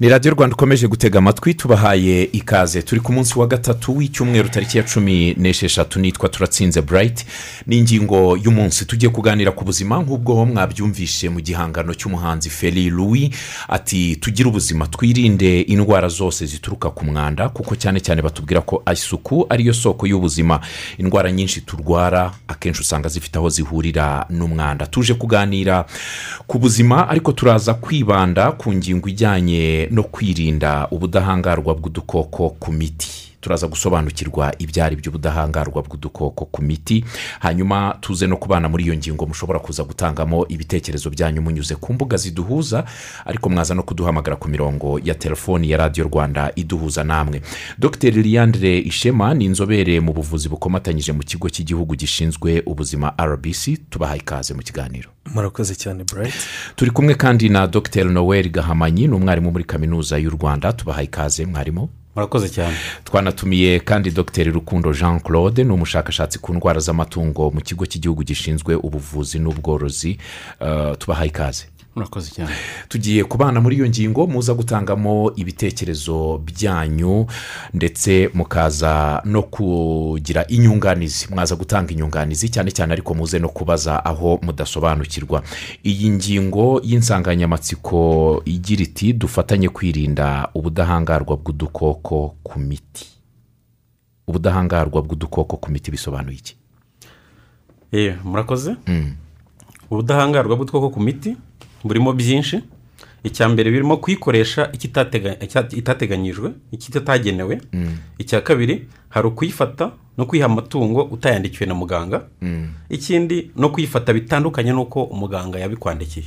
ni radiyo rwanda ukomeje gutega amatwi tubahaye ikaze. Turi ku munsi wa gatatu w'icyumweru tariki ya cumi n'esheshatu nitwa turatsinze burayiti ni ingingo y'umunsi. Tugiye kuganira ku buzima nk'ubwo mwabyumvishe mu gihangano cy'umuhanzi feri louis ati tugire ubuzima twirinde indwara zose zituruka ku mwanda kuko cyane cyane batubwira ko isuku ariyo soko y'ubuzima. Indwara nyinshi turwara akenshi usanga zifite aho zihurira n'umwanda. Tuje kuganira ku buzima ariko turaza kwibanda ku ngingo ijyanye no kwirinda ubudahangarwa bw'udukoko ku miti. Turaza gusobanukirwa ibyari by'ubudahangarwa bw'udukoko ku miti. Hanyuma tuze no kubana muri iyo ngingo mushobora kuza gutangamo ibitekerezo byanyu munyuze ku mbuga ziduhuza ariko mwaza no kuduhamagara ku mirongo ya telefoni ya radiyo rwanda iduhuza namwe. Dr. Liyandire ishema ni inzobere mu buvuzi bukomatanyije mu kigo cy'igihugu gishinzwe ubuzima rbc tubahaye ikaze mu kiganiro. Murakoze cyane burayiti turi kumwe kandi na dr. Noel gahamanyi ni umwarimu muri kaminuza y'u rwanda. Tubahaye ikaze mwarimu. Murakoze cyane. Twanatumiye kandi dr. Rukundo jean claude ni umushakashatsi ku ndwara z'amatungo mu kigo cy'igihugu gishinzwe ubuvuzi n'ubworozi. Uh, tubahaye ikaze. Murakoze cyane. Tugiye kubana muri iyo ngingo muza gutangamo ibitekerezo byanyu ndetse mukaza no kugira inyunganizi. Mwaza gutanga inyunganizi cyane cyane ariko muze no kubaza aho mudasobanukirwa. Iyi ngingo y'insanganyamatsiko igira iti dufatanye kwirinda ubudahangarwa bw'udukoko ku miti. Ubudahangarwa bw'udukoko ku miti bisobanuye iki? Yewe murakoze? Ubudahangarwa bw'udukoko ku miti? Burimo byinshi icya mbere birimo kuyikoresha itateganyijwe ikitagenewe icya kabiri hari ukuyifata no kuyiha amatungo utayandikiwe na muganga. Ikindi no kuyifata bitandukanye n'uko umuganga yabikwandikiye.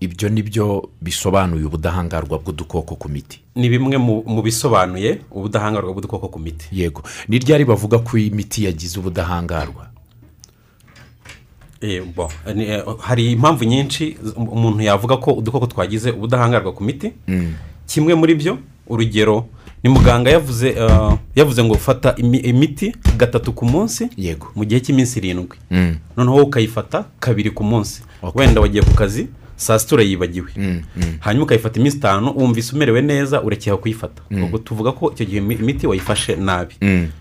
Ibyo ni byo bisobanuye ubudahangarwa bw'udukoko ku miti. Ni bimwe mu bisobanuye ubudahangarwa bw'udukoko ku miti. Yego. Ni ryari bavuga ko iyi miti yagize ubudahangarwa? Hari impamvu nyinshi umuntu yavuga ko udukoko twagize ubudahangarwa ku miti. Kimwe muri byo urugero ni muganga yavuze yavuze ngo fata imiti gatatu ku munsi yego. mu gihe cy'iminsi irindwi. Noneho wowe ukayifata kabiri ku munsi. Wenda wagiye ku kazi saa sita urayibagiwe. Hanyuma ukayifata iminsi itanu wumvise umerewe neza urekera kuyifata. Ubwo tuvuga ko icyo gihe imiti wayifashe nabi.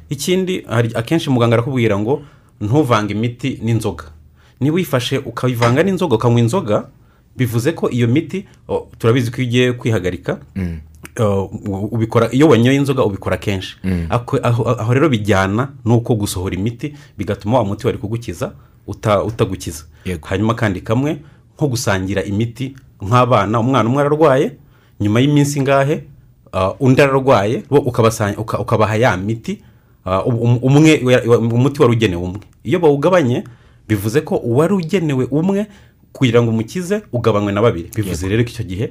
Ikindi akenshi muganga arakubwira ngo ntuvange imiti n'inzoga. Niba uyifashe ukayivanga n'inzoga ukanywa inzoga bivuze ko iyo miti turabizi ko iyo ugiye kwihagarika ubikora iyo wanyoye inzoga ubikora kenshi. Aho rero bijyana n'uko gusohora imiti bigatuma wa muti wari kugukiza utagukiza. Hanyuma kandi kamwe nko gusangira imiti nk'abana umwana umwe ararwaye nyuma y'iminsi ingahe undi ararwaye ukabaha ya miti umwe umuti wari ugenewe umwe. Iyo bawugabanye bivuze ko uwari ugenewe umwe kugira ngo umukize ugabanywe na babiri. Bivuze rero ko icyo gihe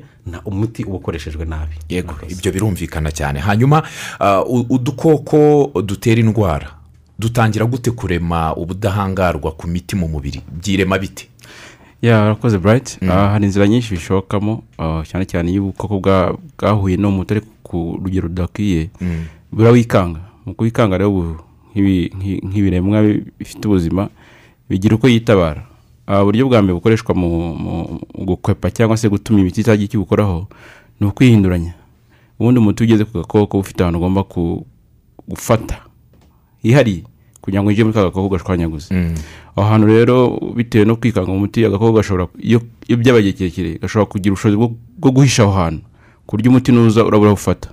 umuti uba ukoreshejwe nabi. Yego. Ibyo birumvikana cyane. Hanyuma udukoko dutera indwara dutangira gute kurema ubudahangarwa ku miti mu mubiri byirema biti yarakoze burayiti hari inzira nyinshi bishobokamo cyane cyane iyo ubukoko bwahuye n'umuti ariko ku rugero rudakwiye burawikanga. Mu kuwikanga rero nk'ibiremwa bifite ubuzima bigira uko yitabara. Uburyo bwa mbere bukoreshwa mu gukwepa cyangwa se gutuma imiti itagira icyo ibukoraho ni ukwihinduranya. Ubundi umuti ugeze ku gakoko ufite ahantu ugomba gufata. Hihariye. Kugira ngo ujye muri ka gakoko gashwanyaguze. Aho hantu rero bitewe no kwikanga umuti agakoko gashobora iyo byabaye igihe kirekire gashobora kugira ubushobozi bwo guhisha aho hantu. Ku buryo umuti nuza urabura ufata.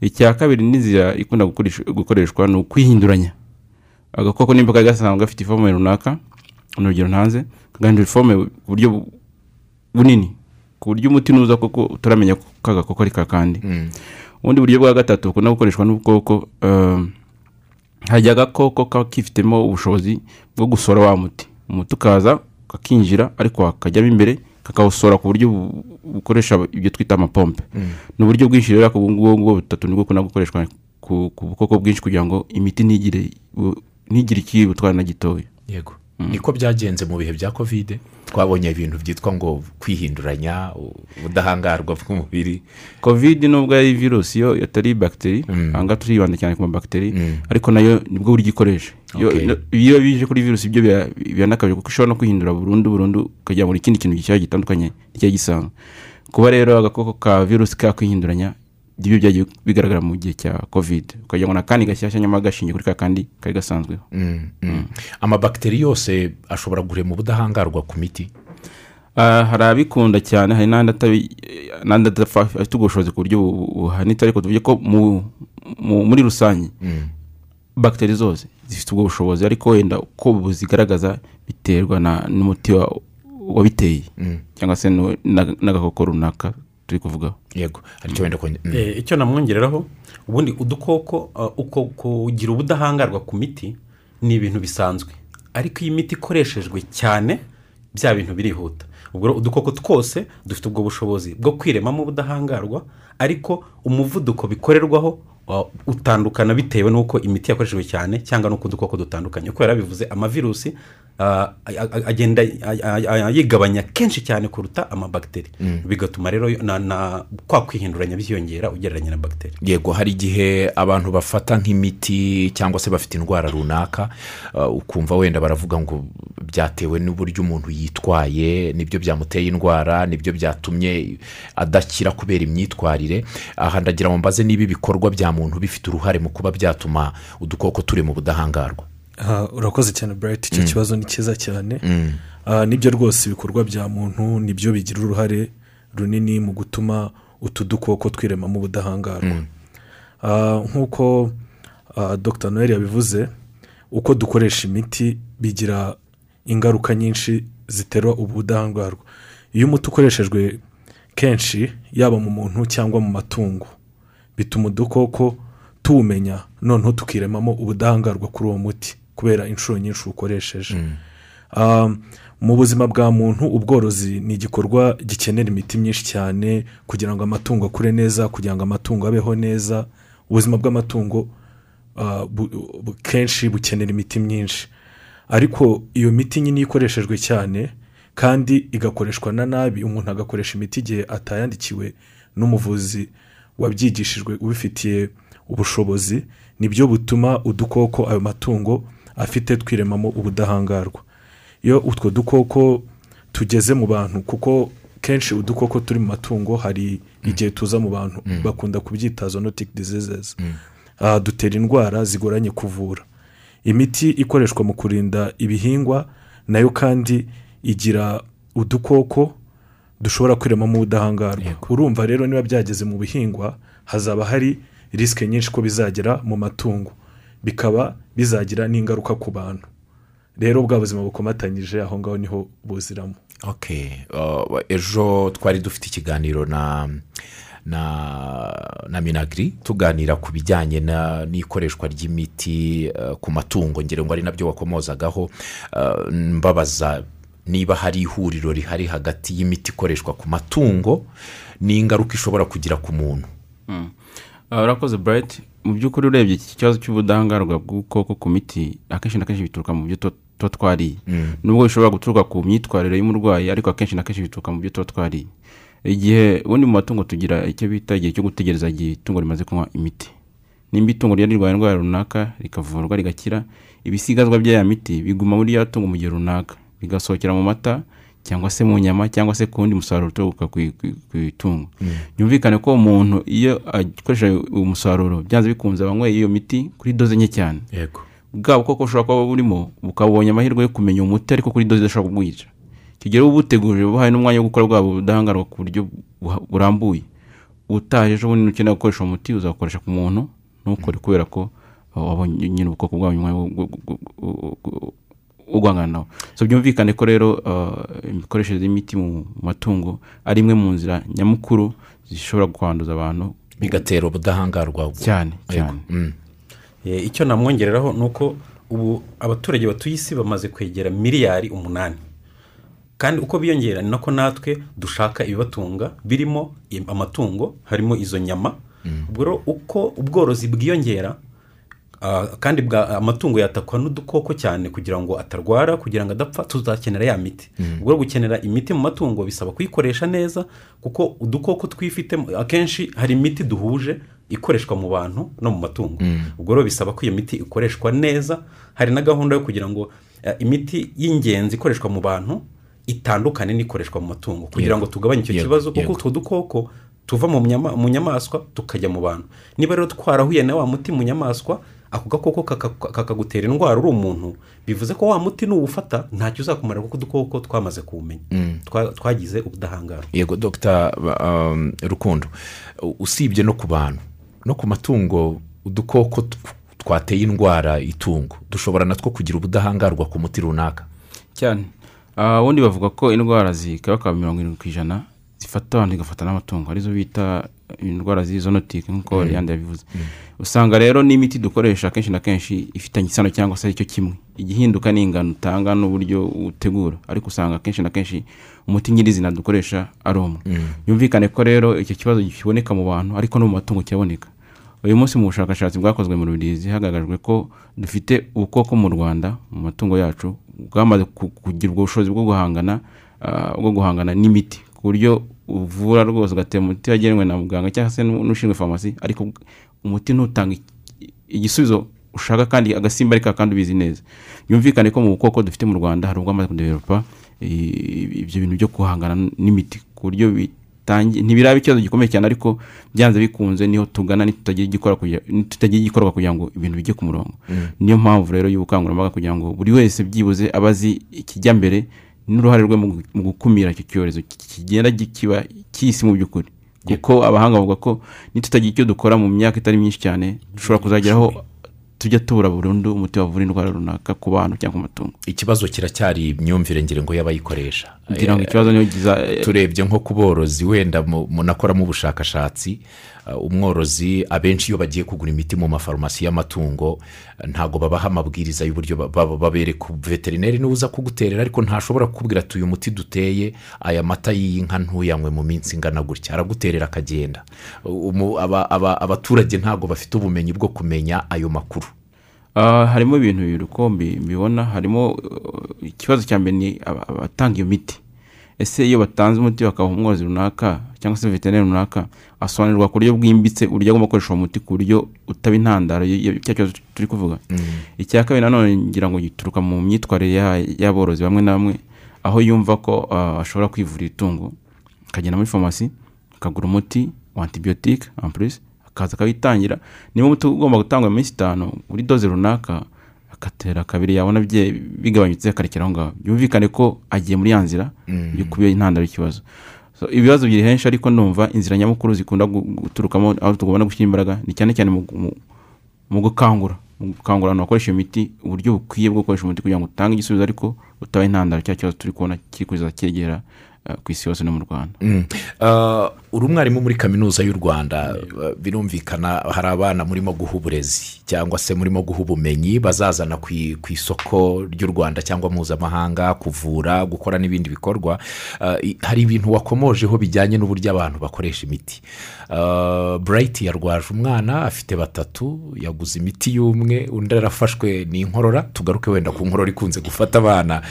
Icya kabiri n'inzira ikunda gukoreshwa ni ukwihinduranya. Agakoko nimba kari gasanzwe gafite ifome runaka urugero ntanze kagahindura ifome ku buryo bunini ku buryo umuti nuza koko utaramenya ko ka gakoko ari kakandi ubundi buryo bwa gatatu bukunda gukoreshwa n'ubwoko hajya agakoko kaba kifitemo ubushobozi bwo gusora wa muti. Umuti ukaza kakinjira ariko hakajyamo imbere kakawusora ku buryo bukoresha ibyo twita amapompe. Ni uburyo bwinshi rero ubu ngubu butatu ni bwo bukunda gukoreshwa ku bukoko bwinshi kugira ngo imiti ntigire ntigire ikibutwara na gitoya. Yego. Niko byagenze mu bihe bya kovide twabonye ibintu byitwa ngo kwihinduranya ubudahangarwa bw'umubiri. Kovide nubwo ari virusi yo atari bagiteri aha ngaha turibanda cyane ku mabagiteri ariko na yo ni bwo buryo ikoresha iyo bije kuri virusi ibyo biranakabije kuko ishobora no kwihindura burundu burundu ukajya muri ikindi kintu gishyashya gitandukanye n'icyari gisanzwe kuba rero agakoko ka virusi kakwihinduranya ibyo byagiye bigaragara mu gihe cya kovide ukagira ngo ni akandi gashyashya nyamara gashingiye kuri ka kandi kari gasanzweho Mm, mm. amabagiteri yose ashobora gurema ubudahangarwa ku miti? Ah, hari abikunda cyane hari n'andi afite ubushobozi ku buryo bu- buhanitse ariko tuvuge ko mu- mu- muri rusange bagiteri zose zifite ubwo bushobozi ariko wenda uko buzigaragaza biterwa n'umuti wa- wabiteye. Cyangwa se n'agakoko runaka. Turi kuvugaho yego ari cyo wenda kongera? Mm. Eh, icyo namwongereraho ubundi udukoko uh, uko kugira ubudahangarwa ku miti ni ibintu bisanzwe. Ariko iyo imiti ikoreshejwe cyane bya bintu birihuta. Ubwo udukoko twose dufite ubwo bushobozi bwo kwiremamo ubudahangarwa ariko umuvuduko bikorerwaho uh, utandukana bitewe n'uko imiti yakoreshejwe cyane cyangwa n'uko udukoko dutandukanye. Uko yarabivuze amavirusi agenda a- a- a- yigabanya kenshi cyane kuruta amabagiteri bigatuma rero kwa kwihinduranya byiyongera ugereranya na bagiteri yego hari igihe abantu bafata nk'imiti cyangwa se bafite indwara runaka uh, ukumva wenda baravuga ngo byatewe n'uburyo umuntu yitwaye ni byo byamuteye indwara ni byo byatumye adakira kubera imyitwarire. Aha ndagira ngo mbaze niba ibikorwa bya muntu bifite uruhare mu kuba byatuma udukoko turi mu budahangarwa. aha urakoze cyane burayiti icyo kibazo ni cyiza cyane. Ah, ni byo rwose ibikorwa bya muntu ni byo bigira uruhare runini mu gutuma utu dukoko twiremamo ubudahangarwa. Ah, nk'uko ah, dr. Noel yabivuze uko dukoresha imiti bigira ingaruka nyinshi zitera ubudahangarwa. Iyo umuti ukoreshejwe kenshi yaba mu muntu cyangwa mu matungo bituma udukoko tuwumenya noneho tukiremamo ubudahangarwa kuri uwo muti. Kubera inshuro nyinshi ukoresheje. Ah, mu buzima bwa muntu ubworozi ni igikorwa gikenera imiti myinshi cyane kugira ngo amatungo akure neza kugira ngo amatungo abeho neza. Ubuzima bw'amatungo bu- kenshi bukenera imiti myinshi. Ariko iyo miti nyine iyo ikoreshejwe cyane kandi igakoreshwa na nabi umuntu agakoresha imiti igihe atayandikiwe n'umuvuzi wabyigishijwe ubifitiye ubushobozi ni byo butuma udukoko ayo matungo afite twiremamo ubudahangarwa. Iyo utwo dukoko tugeze mu bantu kuko kenshi udukoko turi mu matungo hari igihe tuza mu bantu bakunda kubyita zonotike diseases. Ah, dutera indwara zigoranye kuvura. Imiti ikoreshwa mu kurinda ibihingwa na yo kandi igira udukoko dushobora kwiremamo ubudahangarwa. Urumva rero niba byageze mu bihingwa hazaba hari risike nyinshi ko bizagera mu matungo. Bikaba bizagira n'ingaruka ku bantu. Rero bwa buzima bukomatanyije aho ngaho ni ho buziramo. Ok uh, ejo twari dufite ikiganiro na na na minagiri tuganira ku bijyanye na- n'ikoreshwa ry'imiti uh, ku matungo ngira ngo ari na byo wakomozagaho. Uh, mbabaza niba hari ihuriro rihari hagati y'imiti ikoreshwa ku matungo n'ingaruka ishobora kugira ku muntu? Ah, urakoze burayiti mu by'ukuri urebye iki kibazo cy'ubudahangarwa bw'ubukoko ku miti akenshi na kenshi bituruka mu byo tuba twariye. Nubwo bishobora guturuka ku myitwarire y'umurwayi ariko akenshi na kenshi bituruka mu byo tuba twariye. Igihe ubundi mu matungo tugira icyo bita igihe cyo gutegereza igihe itungo rimaze kunywa imiti. Nimba itungo ryari rirwaye indwara runaka rikavurwa rigakira ibisigazwa by'aya miti biguma muri ya tungo mu gihe runaka. Bigasohokera mu mata cyangwa se mu nyama cyangwa se ku wundi musaruro uturuka ku itungo. Byumvikane ko umuntu iyo akoresha umusaruro byanze bikunze abanyweye iyo miti kuri doze nke cyane. Yego. Bwa bukoko bushobora kuba burimo bukabonye amahirwe yo kumenya umuti ariko kuri doze idashobora kumwica uba ubuteguje buhaye n'umwanya wo gukora bwa budahangarwa ku buryo burambuye. Utaje ejo bundi ukeneye gukoresha umuti uzakoresha ku muntu ntukore kubera ko wabonye nyine ubukoko bwawe guhangana nawe. So byumvikane ko rero uh, imikoreshereze y'imiti mu matungo ari imwe mu nzira nyamukuru zishobora kwanduza abantu. Bigatera ubudahangarwa cyane cyane. Mm. Eh, icyo namwongereraho ni uko ubu abaturage batuye isi bamaze kwegera miliyari umunani. Kandi uko biyongera ni nako natwe dushaka ibibatunga birimo im- amatungo harimo izo nyama. Ubwo rero uko ubworozi bwiyongera kandi bwa amatungo yatakwa n'udukoko cyane kugira ngo atarwara kugira ngo adapfa tuzakenera ya miti. Ubwo rero gukenera imiti mu matungo bisaba kuyikoresha neza kuko udukoko twifite akenshi hari imiti duhuje ikoreshwa mu bantu no mu matungo. Ubwo rero bisaba ko iyo miti ikoreshwa neza hari na gahunda yo kugira ngo eh, imiti y'ingenzi ikoreshwa mu bantu itandukane n'ikoreshwa mu matungo. Kugira ngo tugabanye icyo kibazo kuko utwo dukoko tuva mu nyamaswa tukajya mu bantu. Niba rero twarahuye na wa muti mu nyamaswa ako gakoko kaka- kakagutera indwara uri umuntu bivuze ko wa muti nuwufata ntacyo uzakumarira kuko udukoko twamaze kuwumenya. Twa- twagize ubudahangarwa. Yego dogita um, rukundo usibye no ku bantu no ku matungo udukoko tw- twateye indwara itungo dushobora natwo kugira ubudahangarwa ku muti runaka. Cyane. Ah, ubundi bavuga ko indwara zikabakaba mirongo irindwi ku ijana zifata abantu zigafata n'amatungo ari zo bita indwara z'izonotike nk'uko yandi yabivuze. Usanga rero n'imiti dukoresha kenshi na kenshi ifitanye isano cyangwa se ari cyo kimwe. Igihinduka ni ingano utanga n'uburyo utegura. Ariko usanga kenshi na kenshi umuti nyirizina dukoresha ari umwe. Yumvikane ko rero icyo kibazo kiboneka mu bantu ariko no mu matungo kiraboneka uyu munsi mu bushakashatsi bwakozwe mu rubirizi hagaragajwe ko dufite ubukoko mu rwanda mu matungo yacu bwamaze ku- kugira ubwo bushobozi bwo guhangana ah, bwo guhangana n'imiti. Ku buryo uvura rwose ugatera umuti wagenwe na muganga cyangwa se n'u- n'ushinzwe farumasi ariko umuti ntutanga igisubizo ushaka kandi agasimba ariko kandi ubizi neza. Yumvikane ko mu bukoko dufite mu rwanda hari ubwamaze kudevelopa i- ibyo bintu byo guhangana n'imiti ku buryo ntibiraba ikibazo gikomeye cyane ariko byanze bikunze ni ho tugana nitutagira igikorwa kugira ngo ibintu bijye ku murongo. Niyo mpamvu rero y'ubukangurambaga kugira ngo buri wese byibuze aba azi ikijya mbere n'uruhare rwe mu gu- mu gukumira icyo cyorezo ki- kigenda kiba cy'isi mu by'ukuri. Kuko abahanga bavuga ko nitutagira icyo dukora mu myaka itari myinshi cyane dushobora kuzageraho tujya tubura burundu umuti wavura indwara runaka ku bantu cyangwa ku matungo. Ikibazo kiracyari imyumvire ngire ngo y'abayikoresha. Kugira ngo ikibazo niyo giza turebye nko ku borozi wenda mu- munakoramo ubushakashatsi uh, umworozi abenshi iyo bagiye kugura imiti mu mafarumasi y'amatungo uh, ntabwo babaha amabwiriza y'uburyo ba- ba- babereka veterineri ni we uza kuguterera ariko ntashobora kukubwira ati uyu muti duteye aya mata y'inka ntuyanywe mu minsi ingana gutya. Araguterera akagenda. Abaturage ntabwo bafite ubumenyi bwo kumenya ayo makuru. Harimo ibintu bibiri uko mbi- mbibona harimo uh, ikibazo cya mbere ni aba- abatanga iyo miti. Ese iyo batanze umuti bakaha umworozi runaka cyangwa se veterineri runaka asobanurirwa ku buryo bwimbitse uburyo agomba gukoresha uwo muti ku buryo utaba intandaro cya kibazo turi kuvuga? Icya kabiri nanone ngira ngo gituruka mu myitwarire ya- y'aborozi bamwe na bamwe aho yumva ko ah, ashobora kwivura itungo akagenda muri farumasi akagura umuti wa antibiyotike ampurisi akaza akawitangira niba umuti ugomba gutangwa mu minsi itanu kuri doze runaka. Agatera kabiri yabona bigabanyutse akarekera aho ngaho. Byumvikane ko agiye muri ya nzira yo kuba intandaro y'ikibazo. Ibibazo biri henshi ariko numva inzira nyamukuru zikunda gu- guturukamo aho tugomba gushyira imbaraga ni cyane cyane mu- gukangura. Mu gukangura abantu bakoresha imiti uburyo bukwiye bwo gukoresha umuti kugira ngo utange igisubizo ariko utaba intandaro. Cya kibazo turi kubona kiri kuza cyegera ku isi yose no mu rwanda. Mm. Uh, uri umwarimu muri kaminuza y'u rwanda uh, birumvikana hari abana murimo guha uburezi cyangwa se murimo guha ubumenyi bazazana ku isoko ry'u rwanda cyangwa mpuzamahanga kuvura gukora n'ibindi bikorwa. Hari ibintu wakomojeho bijyanye n'uburyo abantu bakoresha imiti. Burayiti yarwaje umwana afite batatu yaguze imiti y'umwe undi arafashwe n'inkorora tugaruke wenda ku nkorora ikunze gufata abana.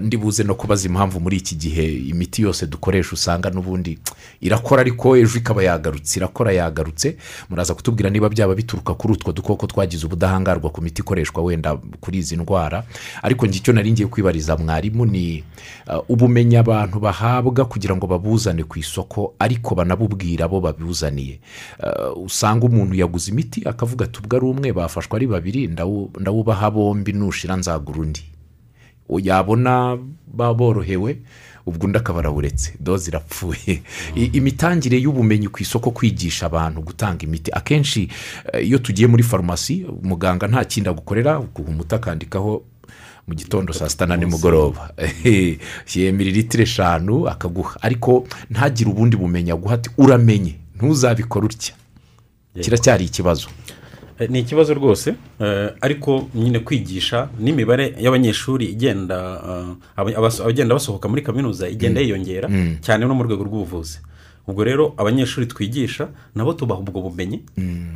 Ndibuze no kubaza impamvu muri iki gihe imiti yose dukoresha usanga n'ubundi irakora ariko ejo ikaba yagarutse irakora yagarutse. Muraza kutubwira niba byaba bituruka kuri utwo dukoko twagize ubudahangarwa ku miti ikoreshwa wenda kuri izi ndwara. Ariko njye icyo nari ngiye kwibariza mwarimu ni uh, ubumenyi abantu bahabwa kugira ngo babuzane ku isoko ariko banabubwira abo babuzaniye. Uh, usanga umuntu yaguze imiti akavuga ati ubwo ari umwe bafashwe ari babiri ndawu- ndawubaha bombi nushira nzagura undi. Yabona borohewe ubwo undi akaba arawuretse. Doze irapfuye. Imitangire y'ubumenyi ku isoko kwigisha abantu gutanga imiti. Akenshi eh, iyo tugiye muri farumasi muganga nta kindi agukorera guha umuti akandikaho mu gitondo saa sita na nimugoroba. Mililitiro eshanu akaguha. Ariko ntagire ubundi bumenyi aguha ati uramenye ntuzabikore utya. Kiracyari ikibazo. Ni ikibazo rwose. Eh, ariko nyine kwigisha n'imibare y'abanyeshuri igenda eh, abagenda basohoka muri kaminuza igenda yiyongera cyane no mu rwego rw'ubuvuzi. Ubwo rero abanyeshuri twigisha nabo tubaha ubwo bumenyi.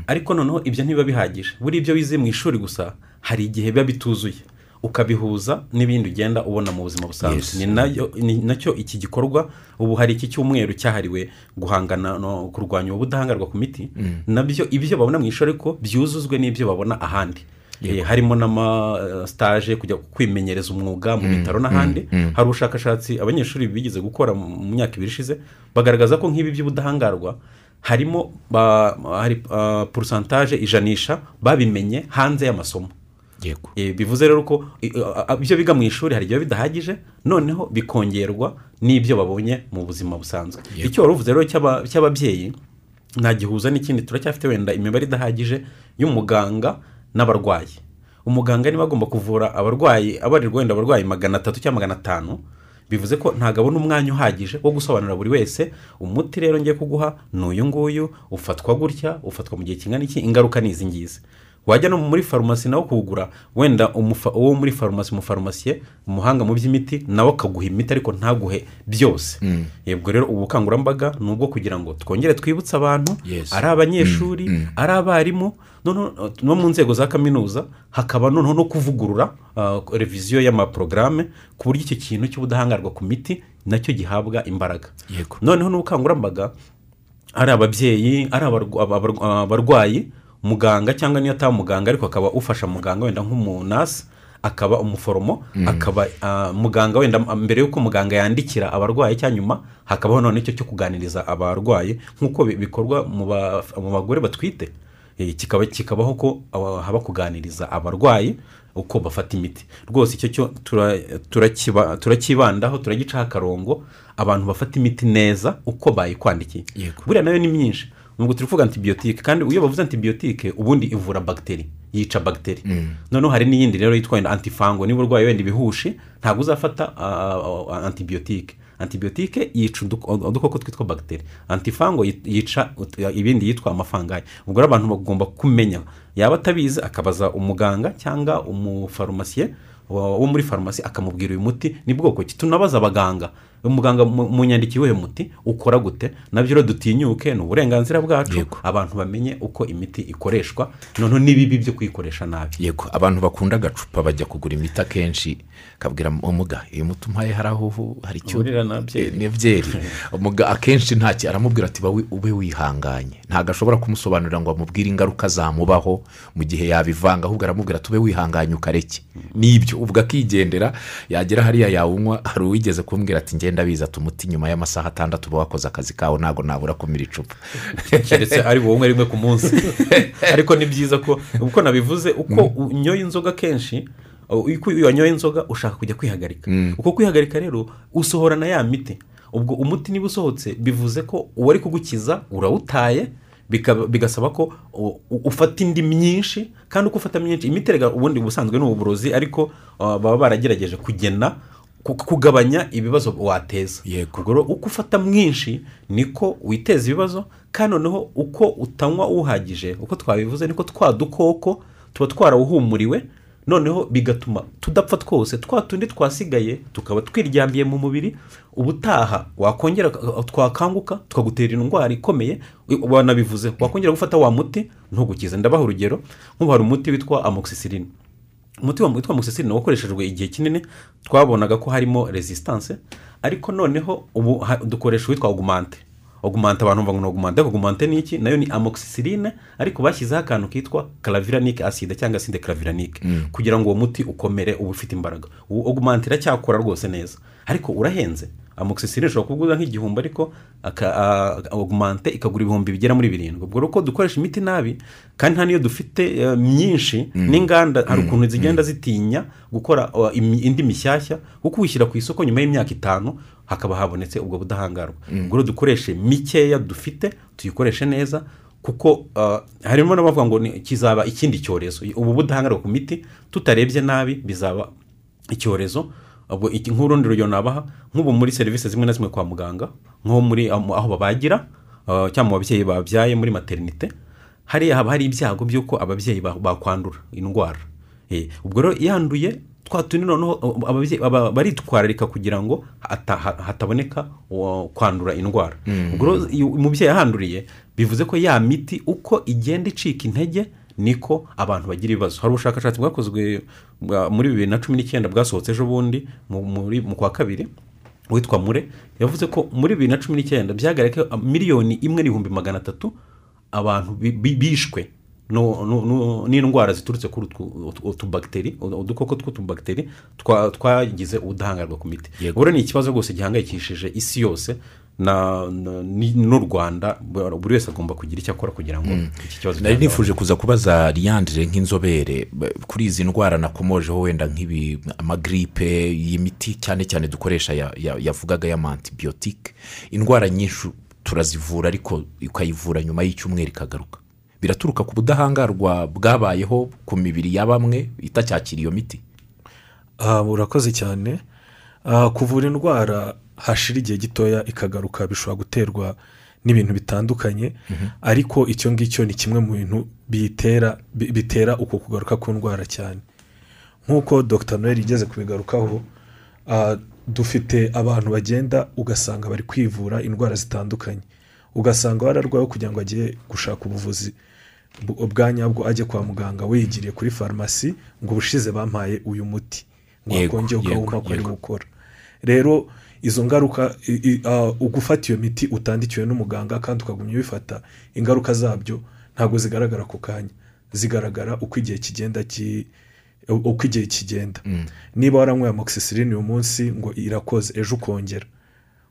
Ariko noneho ibyo ntibiba bihagije. Buri ibyo wize mu ishuri gusa hari igihe biba bituzuye. Ukabihuza n'ibindi ugenda ubona mu buzima busanzwe. Ni nayo- ni na cyo iki gikorwa ubu hari iki cyumweru cyahariwe guhangana no kurwanya ubudahangarwa ku miti na byo ibyo babona mu ishuri ariko byuzuzwe n'ibyo babona ahandi. Eh, harimo n'amasitaje kujya kwimenyereza umwuga mu bitaro n'ahandi. Hari ubushakashatsi abanyeshuri bigeze gukora mu myaka ibiri ishize bagaragaza ko nk'ibi by'ubudahangarwa harimo ba- hari porosantaje ijanisha babimenye hanze y'amasomo. Eh, bivuze rero ko eh, a- ibyo biga mu ishuri hari igihe bidahagije noneho bikongerwa n'ibyo babonye mu buzima busanzwe. Icyo wari uvuze rero cy'aba- cy'ababyeyi ntagihuza n'ikindi turacyafite wenda imibare idahagije y'umuganga n'abarwayi. Umuganga niba agomba kuvura abarwayi abarirwa wenda abarwayi magana atatu cyangwa magana atanu bivuze ko ntabwo abona umwanya uhagije wo gusobanurira buri wese umuti rero ngiye kuguha ni uyu nguyu ufatwa gutya ufatwa mu gihe kingana iki ingaruka ni izi ngizi. Wajya no muri farumasi nawe kuwugura wenda uwo muri farumasi umufarumasiye umuhanga mu by'imiti nawe akaguha imiti ariko ntaguhe byose. Yebwo rero ubu bukangurambaga ni ubwo kugira ngo twongere twibutse abantu ari abanyeshuri ari abarimu no mu nzego za kaminuza hakaba noneho no kuvugurura uh, reviziyo y'amaporogaramu ku buryo icyo kintu cy'ubudahangarwa ku miti na cyo gihabwa imbaraga. Yego. noneho n'ubukangurambaga ari ababyeyi ari abarwa- abarwa- abarwayi muganga cyangwa niyo ataba muganga ariko akaba ufasha muganga wenda nk'umunasi akaba umuforomo akaba ah, muganga wenda mbere y'uko muganga yandikira abarwayi cyangwa nyuma hakabaho none icyo cyo kuganiriza abarwayi nk'uko bi- bikorwa mu ba- mu bagore batwite. Eh, kikaba kikabaho ko haba kuganiriza abarwayi uko bafata imiti. Rwose icyo cyo tura- turakiba- turakibandaho turagicaho akarongo abantu bafata imiti neza uko bayikwandikiye. Buriya na yo ni myinshi. Nubwo turi kuvuga antibiyotike kandi iyo bavuze antibiyotike ubundi ivura bagiteri yica bagiteri noneho hari n'iyindi rero yitwa antifango niba urwaye wenda ibihushi ntabwo uzafata antibiyotike antibiyotike yica uduko- udukoko twitwa bagiteri antifango yi- yica ibindi yitwa amafangayi ubwo rero abantu bagomba kumenya. Yaba atabizi akabaza umuganga cyangwa umufarumasiye wo muri farumasi akamubwira uyu muti ni bwoko ki? Tunabaza abaganga. Umuganga mu mu nyandiko iwuhe muti ukora gute? Nabyo rero dutinyuke ni uburenganzira bwacu. Abantu bamenye uko imiti ikoreshwa noneho n'ibibi byo kuyikoresha nabi. Yego. Abantu bakunda agacupa bajya kugura imiti akenshi kabwira umuga uyu muti umpaye hari aho hari icyo? Byeri." Ni byeri. Umuga akenshi ntacyo aramubwira ati "Ba wi- ube wihanganye. Ntabwo ashobora kumusobanurira ngo amubwire ingaruka zamubaho mu gihe yabivanga ahubwo aramubwira ati ube wihanganye ukareke. Nibyo ubwo akigendera yagera hariya yawunywa hari uwigeze kumbwira ati ngenda biza ati umuti nyuma y'amasaha atandatu uba wakoze akazi kawe ntabwo nabura kumira icupa. Keretse ari wowe rimwe ku munsi. Ariko ni byiza ko uko nabivuze uko unyoye inzoga kenshi iyo wanyoye inzoga ushaka kujya kwihagarika. Uko kwihagarika rero usohorana ya miti. Ubwo umuti niba usohotse bivuze ko uwari kugukiza urawutaye bigasaba ko ufata indi myinshi kandi uko ufata myinshi imiti ubundi ubusanzwe ni uburozi ariko uh, baba baragerageje kugena ku- kugabanya ibibazo wateza. Yego. uko ufata mwinshi niko witeza ibibazo kandi noneho uko utanywa uhagije uko twabivuze niko twa dukoko tuba twarawuhumuriwe noneho bigatuma tudapfa twose twa tundi twasigaye tukaba twiryamiye mu mubiri ubutaha wakongera twakanguka tukagutera indwara ikomeye wanabivuze wakongera gufata wa muti ntugukize. Ndabaha urugero nk'ubu hari umuti witwa amoxicilline umuti wa- witwa amoxicilline wakoreshejwe igihe kinini twabonaga ko harimo resistance ariko noneho ubu ha- dukoresha uwitwa augmente. Augmente abantu bavuga ngo ariko augmente ni iki? Nayo ni amoxicilline ariko bashyizeho akantu kitwa claviranic acide cyangwa acide claviranic kugira ngo uwo muti ukomere uba ufite imbaraga. Uwo augmente iracyakora rwose neza. Ariko urahenze. Amoxicilline ishobora kuguza nk'igihumbi ariko aka- a- augmente ikagura ibihumbi bigera muri birindwi. Ubwo uko dukoresha imiti nabi kandi nta n'iyo dufite eh, myinshi n'inganda hari ukuntu zigenda zitinya gukora indi mishyashya kuko uyishyira ku isoko nyuma y'imyaka itanu hakaba habonetse ubwo budahangarwa. Ubwo rero dukoreshe mikeya dufite tuyikoreshe neza kuko uh, harimo n'abavuga ngo kizaba ikindi cyorezo. Ubu budahangarwa ku miti tutarebye nabi bizaba icyorezo. Ubwo nk'urundi rugero nabaha nk'ubu muri serivisi zimwe na zimwe kwa muganga nko muri aho aho babagira uh, cyangwa mu babyeyi babyaye muri materinite hariya haba hari ibyago by'uko ababyeyi ba- bakwandura indwara. Eh, ubwo rero yanduye twa tundi noneho ababyeyi aba- baritwararika kugira ngo hata- ha- hataboneka uh, kwandura indwara. Ubwo rero iyo umubyeyi ahanduriye bivuze ko ya miti uko igenda icika intege niko abantu bagira ibibazo. Hari ubushakashatsi bwakozwe bwa- muri bibiri na cumi n'icyenda bwasohotse ejo bundi mu- kwa kabiri witwa mure yavuze ko muri bibiri na cumi n'icyenda byagaragaye ko miliyoni imwe n'ibihumbi magana atatu abantu bi- bi- bishwe. N'indwara ziturutse kuri utubagiteri udukoko tw'utubagiteri twa- twagize ubudahangarwa ku miti. Ubwo ni ikibazo rwose gihangayikishije isi yose n'u rwanda buri wese agomba kugira icyo akora kugira ngo iki kibazo nari nifuje kuza kubaza liyandire nk'inzobere kuri izi ndwara nakomojeho wenda nk'ibi amagiripe iyi miti cyane cyane dukoresha ya- ya- yavugaga y'amantibiyotike indwara nyinshi turazivura ariko ukayivura nyuma y'icyumweru ikagaruka. Biraturuka ku budahangarwa bwabayeho ku mibiri ya bamwe itacyakira iyo miti. Ah, urakoze cyane. Ah, kuvura indwara hashira igihe gitoya ikagaruka bishobora guterwa n'ibintu bitandukanye. Ariko icyo ngicyo ni kimwe mu bintu bitera uko kugaruka ku ndwara cyane. Nk'uko dr. Noel igeze kubigarukaho ah, dufite abantu bagenda ugasanga bari kwivura indwara zitandukanye. Ugasanga wararwayeho kugira ngo ajye gushaka ubuvuzi bu- bwa nyabwo ajye kwa muganga wiyigiriye kuri farumasi ngo ubushize bampaye uyu muti. Ngo yego, ukawumva ko ari gukora rero izo ngaruka ugufata iyo miti utandikiwe n'umuganga kandi ukagumya ubifata ingaruka zabyo ntabwo zigaragara ako kanya. Zigaragara uko igihe kigenda ki- uko igihe kigenda. Niba waranyweye amoxicilline uyu munsi ngo irakoze ejo ukongera.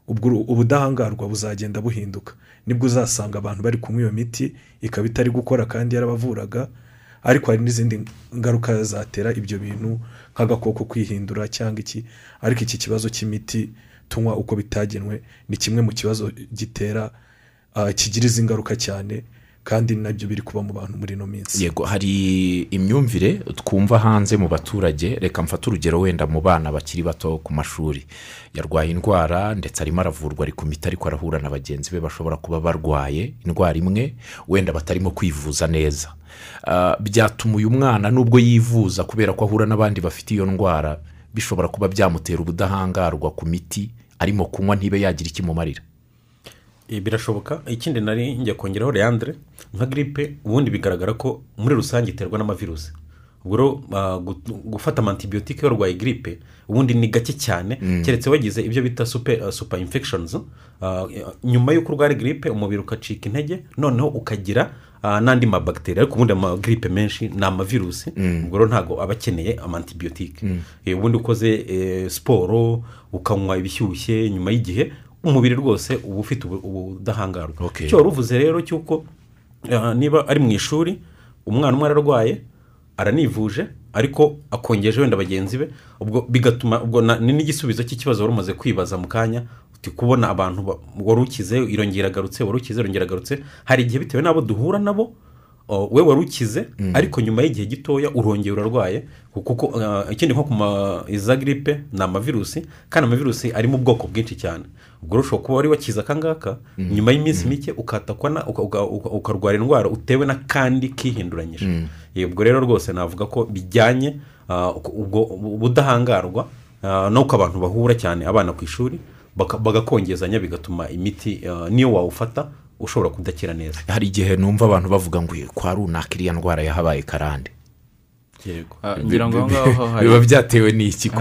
Ubudahangarwa buzagenda buhinduka. Nibwo uzasanga abantu bari kunywa iyo miti ikaba itari gukora kandi yarabavuraga ariko hari n'izindi ngaruka zatera ibyo bintu nk'agakoko kwihindura cyangwa iki. Ariko iki kibazo cy'imiti tunywa uko bitagenwe ni kimwe mu kibazo gitera ah, kigira izi ngaruka cyane kandi na byo biri kuba mu bantu muri ino minsi. Yego hari imyumvire twumva hanze mu baturage reka mfate urugero wenda mu bana bakiri bato ku mashuri. Yarwaye indwara ndetse arimo aravurwa ari ku miti ariko arahura na bagenzi be bashobora kuba barwaye indwara imwe wenda batarimo kwivuza neza. Ah, byatuma uyu mwana nubwo yivuza kubera ko ahura n'abandi bafite iyo ndwara bishobora kuba byamutera ubudahangarwa ku miti arimo kunywa ntibe yagira ikimumarira Eh, birashoboka. Ikindi nari njya kongeraho leandre nka giripe ubundi bigaragara ko muri rusange iterwa n'amavirusi ubwo ah, gu- gufata amantibiyotike iyo urwaye giripe ubundi ni gake cyane. Keretse wagize ibyo bita super, super infections ah, nyuma y'uko urwara giripe umubiri ukacika intege noneho ukagira ah, n'andi mabagiteri ariko ubundi amagiripe menshi ni amavirusi ubwo rero ntabwo aba akeneye amantibiyotike Eh, ubundi ukoze eh, siporo ukanywa ibishyushye nyuma y'igihe umubiri rwose uba ufite ubu- ubudahangarwa. Icyo wari uvuze rero cy'uko ah, niba ari mu ishuri umwana umwe ararwaye aranivuje ariko akongeje wenda bagenzi be ubwo bigatuma ubwo ni n'igisubizo cy'ikibazo wari umaze kwibaza mu kanya kubona abantu ba- wari ukize irongera agarutse wari ukize irongera agarutse hari igihe bitewe n'abo duhura nabo we wari ukize ariko nyuma y'igihe gitoya urongera urarwaye kuko ah, ikindi nko ku ma iza giripe ni amavirusi kandi amavirusi arimo ubwoko bwinshi cyane. Ubwo ushobora kuba wari wakize akangaka nyuma y'iminsi mike ukatakwa ukarwara indwara utewe n'akandi kihinduranyije. Eh, ubwo rero rwose navuga ko bijyanye ah, ubwo ubudahangarwa ah, n'uko abantu bahura cyane abana ku ishuri bagakongezanya bigatuma imiti ah, niyo wawufata ushobora kudakira neza. Hari igihe numva abantu bavuga ngo kwa runaka iriya ndwara yahabaye karande. Yego. Ah, biba byatewe n'iki?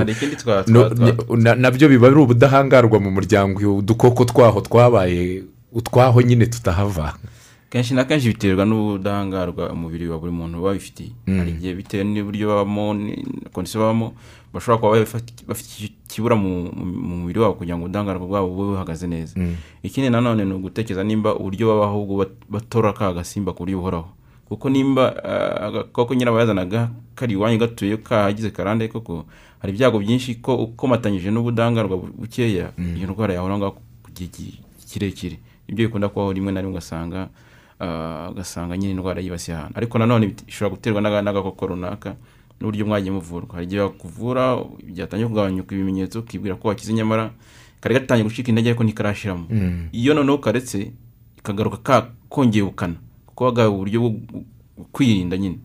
Nabyo biba ari ubudahangarwa mu muryango. Udukoko twaho twabaye utwaho nyine tutahava. Kenshi na kenshi biterwa n'ubudahangarwa umubiri wa buri muntu uba wifitiye hari igihe bitewe n'uburyo babamo kondisiyo babamo bashobora kuba bafite bafite iki- ikibura mu mu- mu mubiri wabo kugira ngo ubudahangarwa bwabo bube buhagaze neza. Ikindi nanone ni ugutekereza nimba uburyo babaho ahubwo bat- batora ka gasimba ku buryo buhoraho kuko nimba ah, agakoko nyirabayazanaga kari iwanyu gatuye kahagize karande koko hari ibyago byinshi ko ukomatanyije n'ubudahangarwa bu- bukeya iyo ndwara yahora ngaho ku gihe ki- kirekire. Ibyo bikunda kubaho rimwe na rimwe ugasanga ah, ugasanga nyine indwara yibasiye ahantu. Ariko nanone ishobora guterwa n'aga- n'agakoko runaka n'uburyo mwagiye muvurwa hari igihe bakuvura byatangiye kugabanyuka ibimenyetso ukibwira ko wakize nyamara kari gatangiye gucika intege ariko ntikarashiramo. Iyo noneho karetse kagaruka ka kongeye ubukana kuko wagawe uburyo bwo kwirinda nyine.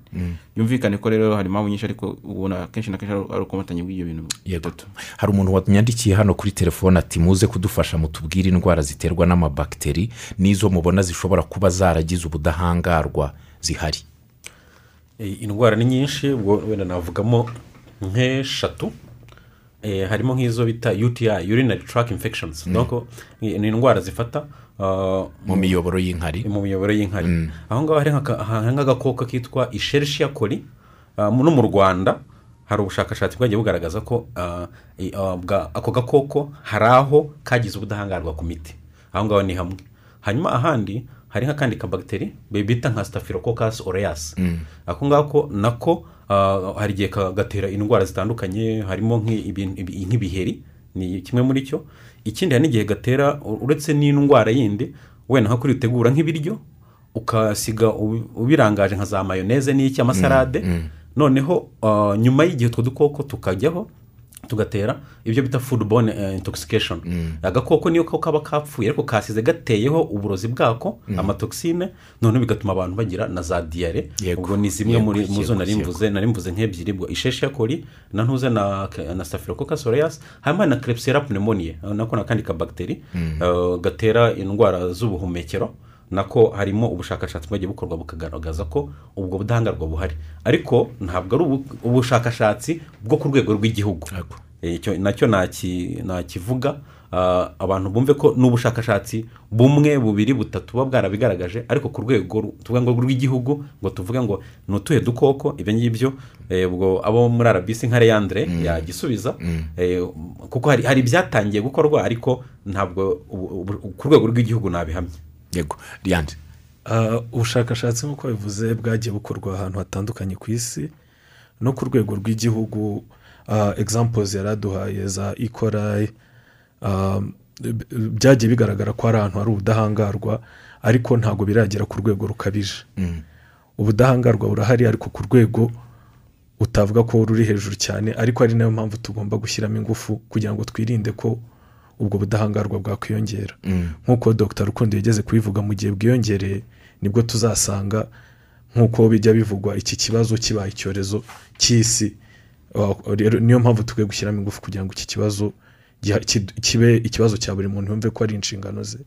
Byumvikane ko rero hari impamvu nyinshi ariko ubona kenshi na kenshi ari ukomatanye bw'ibyo bintu. Yego. hari umuntu wanyandikiye hano kuri telefone ati muze kudufasha mutubwire indwara ziterwa n'amabagiteri n'izo mubona zishobora kuba zaragize ubudahangarwa zihari. Indwara ni nyinshi ubwo wenda navugamo nk'eshatu eh, harimo nk'izo bita uti urinary track infections. Donc ni indwara zifata ah, mu miyoboro y'inkari. Mu miyoboro y'inkari. Aho ngaho hari nk'agakoko kitwa isherishiya kori ah, no mu rwanda hari ubushakashatsi bwagiye bugaragaza ko ah, ako gakoko hari aho kagize ubudahangarwa ku miti. Aho ngaho ni hamwe. Hanyuma ahandi hari nk'akandi kabagiteri bita nka staphylococcus aureus. Ako ngako nako ah, hari igihe gatera indwara zitandukanye harimo nk'i- ibi- ibi- nk'ibiheri ni kimwe muri cyo. Ikindi hari n'igihe gatera uretse n'indwara yindi wenda nka kuri utegura nk'ibiryo ukasiga ubi- ubirangaje nka za mayoneze n'iki amasarade noneho ah, nyuma y'igihe utwo dukoko tukajyaho tugatera ibyo bita foodborne eh, intoxication. Agakoko niyo ko kaba kapfuye ariko kasize gateyeho uburozi bwako amatoxine noneho bigatuma abantu bagira na za diyare ubwo ni zimwe mu zo nari yego. mvuze nari mvuze nk'ebyiri. Ubwo isheshe kori na ntuze na staphylococcus aureus hanyuma na klebsiella pneumoniae nako ni akandi kabagiteri eh, gatera indwara z'ubuhumekero nako harimo ubushakashatsi bwagiye bukorwa bukagaragaza ko ubwo budahangarwa buhari. Ariko ntabwo ari ubu- ubushakashatsi bwo ku rwego rw'igihugu. Nacyo naki- nakivuga ah, abantu bumve ko ni ubushakashatsi bumwe bubiri butatu buba bwarabigaragaje ariko ku rwego rw'igihugu ngo tuvuge ngo ni utuhe dukoko ibyo ngibyo eh, ubwo abo muri arabisi nka reyandere yagisubiza eh, kuko hari ibyatangiye gukorwa ariko ntabwo ku rwego rw'igihugu nabihamya. Yego riyandi Ah, ubushakashatsi nk'uko bivuze bwagiye bukorwa ahantu hatandukanye ku isi no ku rwego rw'igihugu egizampozi yari aduhaye za ikorayi byagiye bigaragara ko hari ahantu hari ubudahangarwa ariko ntabwo biragera ku rwego rukabije. Ubudahangarwa burahari ariko ku rwego utavuga ko ruri hejuru cyane ariko ari na yo mpamvu tugomba gushyiramo ingufu kugira ngo twirinde ko ubwo budahangarwa bwakwiyongera nk'uko dr. Rukundo yageze kubivuga mu gihe bwiyongereye ni bwo tuzasanga nk'uko bijya bivugwa iki kibazo kibaye icyorezo cy'isi. Rero niyo mpamvu tukwiye gushyiramo ingufu kugira ngo iki kibazo kibe ikibazo cya buri muntu yumve ko ari inshingano ze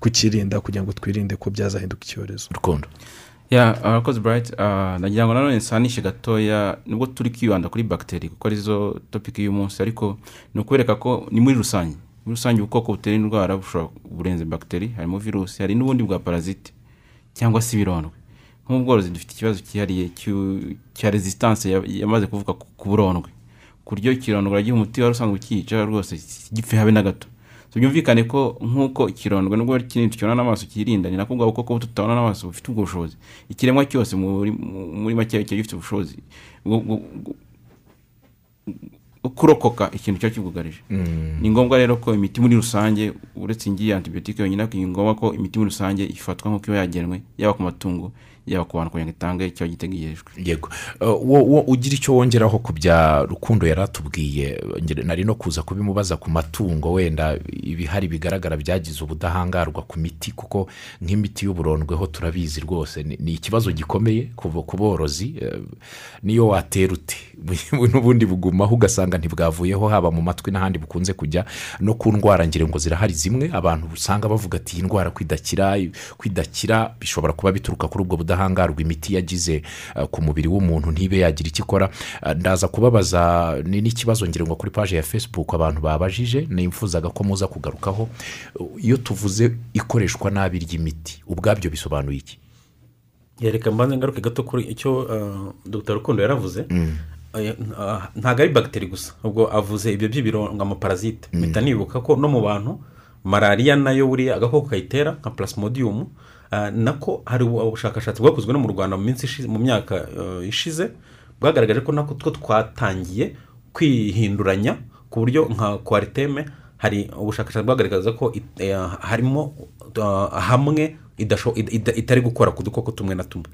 kukirinda kugira ngo twirinde ko byazahinduka icyorezo. Rukundo. Ya arakoze burayiti nagira ngo nanone nsanishe gatoya nubwo turi kwibanda kuri bagiteri kuko ari zo topiki y'umunsi ariko ni ukwereka ko ni muri rusange. Muri rusange ubukoko butera indwara bushobora burenze bagiteri harimo virusi hari n'ubundi bwa parazite cyangwa se ibirondwe. Nk'ubworozi dufite ikibazo cyihariye cya resistance ya- yamaze kuvuga ku burondwe. Ku buryo ikirondwe uragiha umuti wari usanzwe ukiyica rwose gipfe habe na gato. So byumvikane ko nk'uko ikirondwe nubwo kinini tukibona n'amaso kirinda ni nako bwa bukoko tutabona n'amaso bufite ubwo bushobozi. Ikiremwa cyose muri make kiba gifite ubushobozi kurokoka ikintu cyaba kibwugarije ni ngombwa rero ko imiti muri rusange uretse ingiyi antibiyotike yonyine ni ngombwa ko imiti muri rusange ifatwa nk'uko iba yagenwe yaba ku matungo yaba ku bantu kugira ngo itange icyo gitegerejwe yego. Uh, wo wo ugira icyo wongeraho ku bya rukundo yari atubwiye nari no kuza kubimubaza ku matungo wenda ibihari bigaragara byagize ubudahangarwa ku miti kuko nk'imiti y'uburondweho turabizi rwose ni ikibazo gikomeye ku borozi eh, niyo watera ute? n'ubundi bugumaho ugasanga ntibwavuyeho haba mu matwi n'ahandi bukunze kujya no ku ndwara ngira ngo zirahari. Zimwe abantu usanga bavuga ati iyi ndwara kwidakira kwidakira bishobora kuba bituruka kuri ubwo budahangarwa. Imiti yagize eh, ku mubiri w'umuntu ntibe yagira icyo ikora. Eh, ndaza kubabaza ni n'ikibazo ngira ngo kuri paji ya facebook abantu babajije nifuzaga ko muza kugarukaho iyo tuvuze ikoreshwa nabi ry'imiti. Ubwabyo bisobanuye iki? Yereka mbanze ngaruke gato kuri icyo uh, dr. Rukundo yaravuze. Eh, ah, ntabwo ari bagiteri gusa. Ubwo avuze ibyo by'ibirungo amaparazite mpita nibuka ko no mu bantu malariya na yo buriya agakoko kayitera nka plasmodium ah, nako hari ubushakashatsi bwakozwe no mu rwanda mu minsi ishize mu myaka eh, ishize bwagaragaje ko nako two twatangiye kwihinduranya ku buryo nka kwariteme hari ubushakashatsi bwagaragaza ko eh, harimo ah, hamwe itari gukora ku dukoko tumwe na tumwe.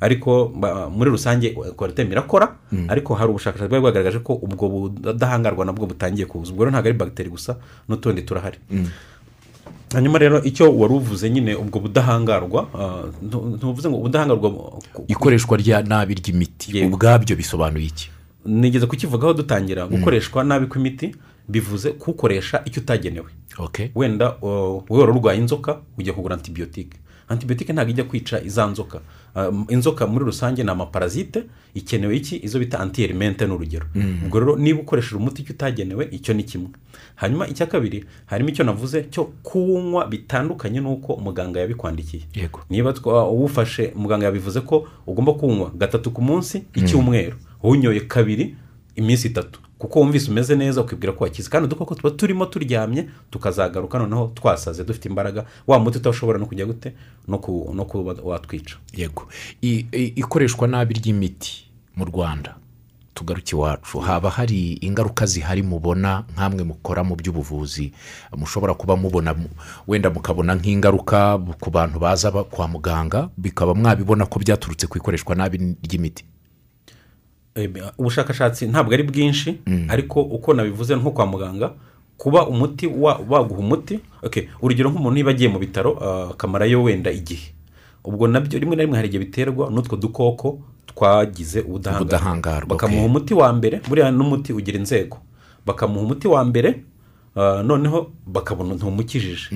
Ariko muri rusange kwariteme irakora ariko hari ubushakashatsi bwari bwagaragaje ko ubwo budahangarwa nabwo butangiye kuza ubwo rero ntabwo ari bagiteri gusa n'utundi turahari. Hanyuma rero icyo wari uvuze nyine ubwo budahangarwa ah, ntu- ntuvuze ngo ubudahangarwa ikoreshwa rya nabi ry'imiti. Ubwabyo bisobanuye iki? Nigeze kukivugaho dutangira. Gukoreshwa nabi kw'imiti bivuze kuwukoresha icyo utagenewe. Wenda wowe wari urwaye inzoka ujya kugura antibiyotike antibiyotike ntabwo ijya kwica iza nzoka. Ah, inzoka muri rusange ni amaparazite ikenewe iki? Izo bita antiyerimente ni urugero ubwo rero niba ukoresheje umuti icyo utagenewe icyo ni kimwe. Hanyuma icya kabiri harimo icyo navuze cyo kuwunywa bitandukanye n'uko umuganga yabikwandikiye. Niba uwufashe muganga yabivuze ko ugomba kuwunywa gatatu ku munsi icyumweru. Uwunyoye kabiri iminsi itatu. Kuko wumvise umeze neza ukibwira ko wakize. Kandi udukoko tuba turimo turyamye tukazagaruka noneho twasaze dufite imbaraga. Wa muti utashobora no kujya gute? No ku- no kuba watwica. Yego. Ikoreshwa nabi ry'imiti mu rwanda tugaruke iwacu. Haba hari ingaruka zihari mubona nk'amwe mukora mu by'ubuvuzi mushobora kuba mubona mu- wenda mukabona nk'ingaruka ku bantu baza ba- kwa muganga bikaba mwabibona ko byaturutse ku ikoreshwa nabi ry'imiti. Ubushakashatsi ntabwo ari bwinshi ariko uko nabivuze nko kwa muganga kuba umuti wa- baguha umuti okay, urugero nk'umuntu niba agiye mu bitaro ah, akamarayo wenda igihe. Ubwo na byo rimwe na rimwe hari igihe biterwa n'utwo dukoko twagize ubudahangarwa. Bakamuha umuti wa mbere buriya n'umuti ugira inzego. Bakamuha umuti wa mbere ah, noneho bakabona ntumukijije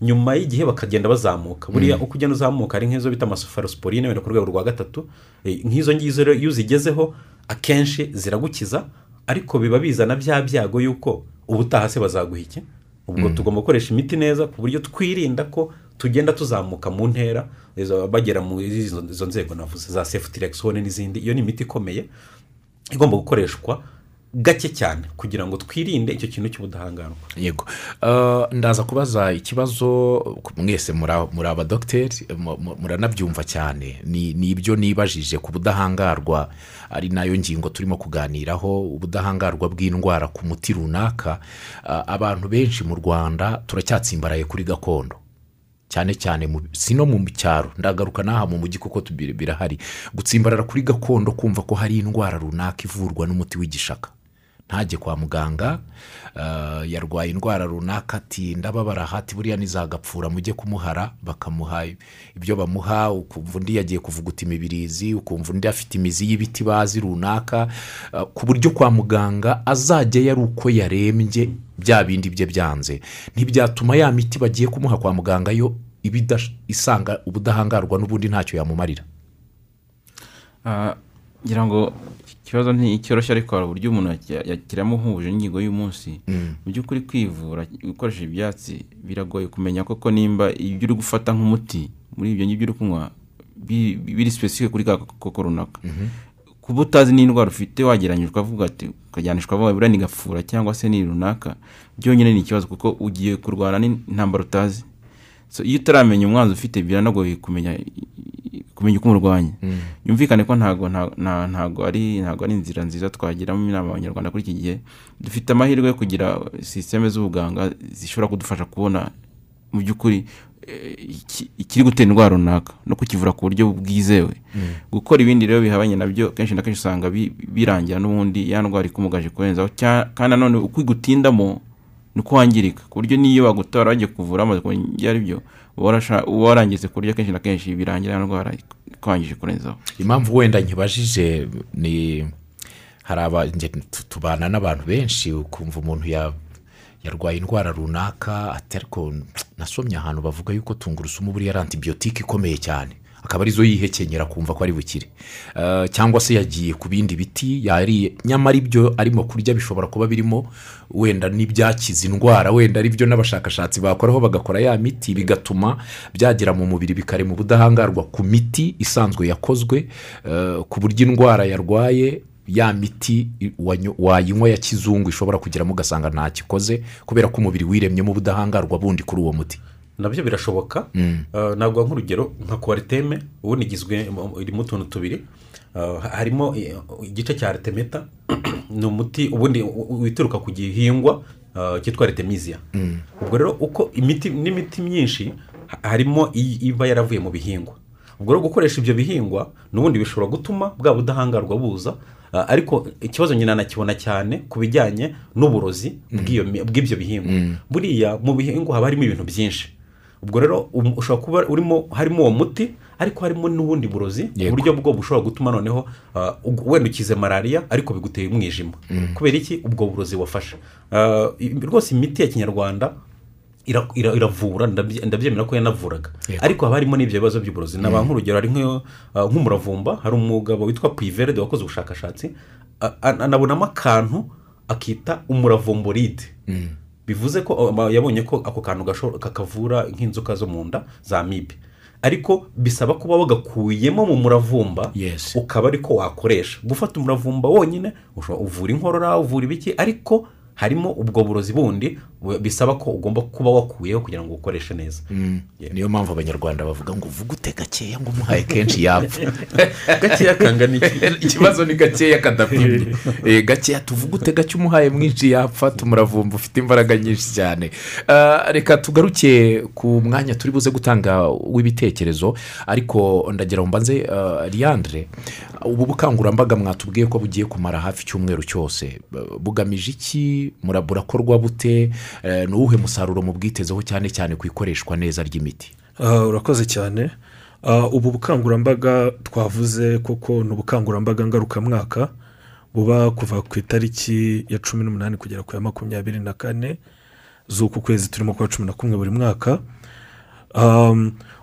nyuma y'igihe bakagenda bazamuka. Buriya uko ugenda uzamuka hari nk'izo bita amasofarosporine wenda ku rwego rwa gatatu Eh, nk'izo ngizo rero iyo uzigezeho akenshi ziragukiza ariko biba bizana bya byago y'uko ubutaha se bazaguha iki? Ubwo tugomba gukoresha imiti neza ku buryo twirinda ko tugenda tuzamuka mu ntera bagera mu izo nzego navuze za sefutirexone n'izindi iyo ni imiti ikomeye igomba gukoreshwa gake cyane kugira ngo twirinde icyo kintu cy'ubudahangarwa. Yego. Uh, ndaza kubaza ikibazo mwese muri- abadogiteri mu- mu- muranabyumva cyane. Ni ibyo nibajije ku budahangarwa ari na yo ngingo turimo kuganiraho ubudahangarwa bw'indwara ku muti runaka. Uh, abantu benshi mu rwanda turacyatsimbaraye kuri gakondo. Cyane cyane si no mu cyaro. Ndagaruka n'aha mu mujyi kuko birahari gutsimbarara kuri gakondo kumva ko hari indwara runaka ivurwa n'umuti w'igishaka. Ntajye kwa muganga ah, yarwaye indwara runaka ati ndababara hati buriya nizagapfura mujye kumuhara bakamuha ibyo bamuha ukumva undi yagiye kuvuguta imibirizi ukumva undi afite imizi y'ibiti bazi runaka ah, ku buryo kwa muganga azajyayo ari uko yarembye bya bindi bye byanze. Ntibyatuma ya miti bagiye kumuha kwa muganga yo iba isanga ubudahangarwa n'ubundi ntacyo yamumarira. Ah, ngira ngo ikibazo nticyoroshye ariko hari uburyo umuntu yaki- yakiramo nk'ubuje ingingo y'umunsi. Mu by'ukuri kwivura gukoresha ibyatsi biragoye kumenya koko nimba ibyo uri gufata nk'umuti muri ibyo ngibyo uri kunywa bi- biri sipesifike kuri ka koko runaka. Kuba utazi n'indwara ufite wageranyije ukavuga ati ukajyanishwa avuga buriya ni gafura cyangwa se ni runaka byonyine ni ikibazo kuko ugiye kurwana n'intambara utazi. So, iyo utaramenya umwanzi ufite biranagoye kumenya kumenya uko umurwanya yumvikane ko ntago nta- nta- ntago ari ntago ari inzira nziza twagiramo inama abanyarwanda kuri iki gihe. Dufite amahirwe yo kugira sisiteme z'ubuganga zishobora kudufasha kubona mu by'ukuri eh, iki- ikiri gutera indwara runaka no kukivura ku buryo bwizewe. Gukora ibindi rero bihabanye na byo kenshi na kenshi usanga bi- birangira n'ubundi ya ndwara ikumugaje kurenzaho kandi nanone uko igutindamo ni uko wangirika ku buryo n'iyo bagutora bagiye kuvura bamaze kumenya ari byo uba warasha- uba warangiza ku buryo kenshi na kenshi birangira ya ndwara ikwangije kurenzaho. Impamvu wenda nkibajije ni hari tubana n'abantu benshi ukumva umuntu ya- yarwaye indwara runaka ariko nasomye ahantu bavuga yuko tungurusumu buriya ari antibiyotike ikomeye cyane. Akaba ari zo yihekenyera kumva ko ari bukire. Eh, cyangwa se yagiye ku bindi biti yariye nyamara ibyo arimo kurya bishobora kuba birimo wenda n'ibyakiza indwara wenda ari byo n'abashakashatsi bakoraho bagakora ya miti bigatuma byagera mu mubiri bikarema ubudahangarwa ku miti isanzwe yakozwe eh, ku buryo indwara yarwaye ya miti wayinywa ya kizungu ishobora kugeramo ugasanga ntacyo kubera ko umubiri wiremyemo ubudahangarwa bundi kuri uwo muti. Na byo birashoboka. Uh, naguha nk'urugero nka kwariteme ubundi igizwe mu- irimo utuntu tubiri. Uh, harimo igice cya retemeta ni umuti ubundi wituruka ku gihingwa uh, cyitwa retemizia ubwo rero uko imiti n'imiti myinshi ha- harimo iba yaravuye mu bihingwa. Ubwo rero gukoresha ibyo bihingwa n'ubundi bishobora gutuma bwa budahangarwa buza Uh, ariko ikibazo nyina nakibona cyane ku bijyanye n'uburozi mi- bw'ibyo bihingwa. Buriya mu bihingwa haba harimo ibintu byinshi. Ubwo rero um- ushobora kuba urimo harimo uwo muti ariko harimo n'ubundi burozi uburyo bwo bushobora gutuma noneho uh, wenda ukize malariya ariko biguteye umwijima. Kubera iki? Ubwo burozi wafashe. Uh, rwose imiti ya kinyarwanda ira- ira- iravura ndabye- ndabyemera ko yanavuraga. Ariko haba harimo n'ibyo bibazo by'uburozi. Naba nk'urugero hari ah, nk'umuravumba hari umugabo witwa puiveride wakoze ubushakashatsi anabonamo akantu akita umuravumboride. Bivuze ko yabonye ko ako kantu kakavura nk'inzoka zo mu nda za mibe ariko bisaba kuba wagakuyemo mu muravumba ukaba ariko wakoresha. Gufata umuravumba wonyine uvura inkorora uvura ibiki ariko harimo ubwo burozi bundi bu- bisaba ko ugomba kuba wakuyeho kugira ngo ukoreshe neza. Niyo mpamvu abanyarwanda bavuga ngo uvugute gakeya ngo umuhaye kenshi yapfa? Gakeya kangana iki? Ikibazo ni gakeya kadapimye Eh, gakeya tuvugute gake umuhaye mwinshi yapfa? Tumuravumba ufite imbaraga nyinshi cyane. Ah, reka tugaruke ku mwanya turi buze gutanga w'ibitekerezo. Ariko ndagira ngo mbanze ah, Liandre ubu bukangurambaga mwatubwiye ko bugiye kumara hafi icyumweru cyose. Bu- bugamije iki? Burakorwa bute Eh, ni uwuhe musaruro mubwitezeho cyane cyane ku ikoreshwa neza ry'imiti? Ah, urakoze cyane. Ah, ubu bukangurambaga twavuze koko ni ubukangurambaga ngarukamwaka buba kuva ku itariki ya cumi n'umunani kugera ku ya makumyabiri na kane z'uku kwezi turimo kwa cumi na kumwe buri mwaka.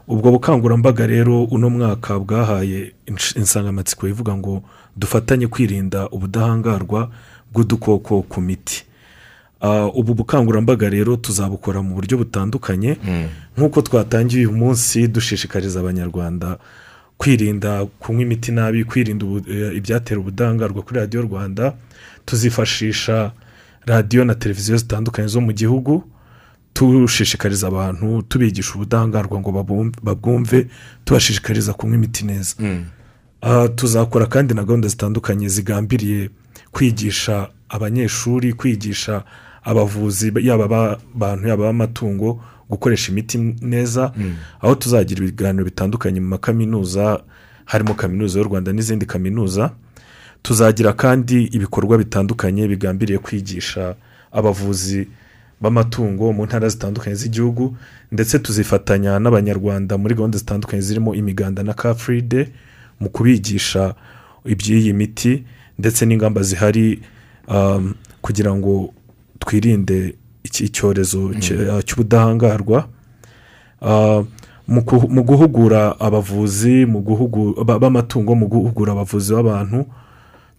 Ubwo bukangurambaga rero uno mwaka bwahaye insanganyamatsiko ivuga ngo dufatanye kwirinda ubudahangarwa bw'udukoko ku miti. Ubu bukangurambaga rero tuzabukora mu buryo butandukanye nk'uko twatangiye uyu munsi dushishikariza abanyarwanda kwirinda kunywa imiti nabi kwirinda eh, ibyatera ubudahangarwa kuri radiyo rwanda. Tuzifashisha radiyo na televiziyo zitandukanye zo mu gihugu dushishikariza abantu tubigisha ubudahangarwa ngo babwumve tubashishikariza kunywa imiti neza. Ah, tuzakora kandi na gahunda zitandukanye zigambiriye kwigisha abanyeshuri kwigisha abavuzi yaba abantu yaba ab'amatungo gukoresha imiti neza. Aho tuzagira ibiganiro bitandukanye mu makaminuza harimo kaminuza y'u rwanda n'izindi kaminuza. Tuzagira kandi ibikorwa bitandukanye bigambiriye kwigisha abavuzi b'amatungo mu ntara zitandukanye z'igihugu ndetse tuzifatanya n'abanyarwanda muri gahunda zitandukanye zirimo imiganda na ka furide mu kubigisha iby'iyi miti ndetse n'ingamba zihari um, kugira ngo twirinde iki- icyorezo cy- cy'ubudahangarwa. Ah, mu guhugura abavuzi b'amatungo mu guhugura abavuzi b'abantu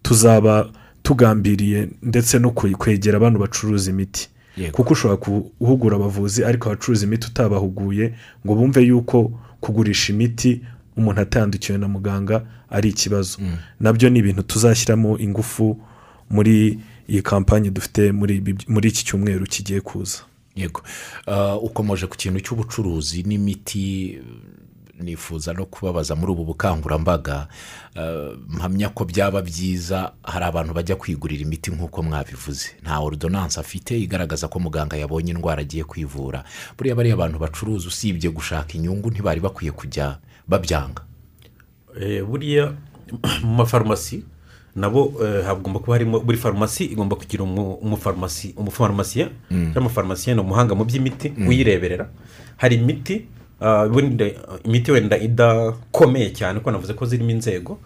tuzaba tugambiriye ndetse no kwe- kwegera abantu bacuruza imiti. Kuko ushobora guhugura abavuzi ariko abacuruza imiti utabahuguye ngo bumve yuko kugurisha imiti umuntu atandikiwe na muganga ari ikibazo. Nabyo ni ibintu tuzashyiramo ingufu muri iyi kampani dufite muri iki cyumweru kigiye kuza. Yego. Ah, ukomeje ku kintu cy'ubucuruzi n'imiti nifuza no kubabaza muri ubu bukangurambaga ah, mpamya ko byaba byiza hari abantu bajya kwigurira imiti nk'uko mwabivuze. Nta ordonance afite igaragaza ko muganga yabonye indwara agiye kwivura. Buriya bariya abantu bacuruza usibye gushaka inyungu ntibari bakwiye kujya babyanga. Eh, buriya mu mafarumasi nabo eh, hagomba kuba harimo buri farumasi igomba kugira umu- umufarumasi umufarumasiye cyangwa umufarumasiye ni umuhanga mu by'imiti uyireberera. Hari imiti ah, imiti wenda idakomeye cyane kuko navuze ko zirimo inzego.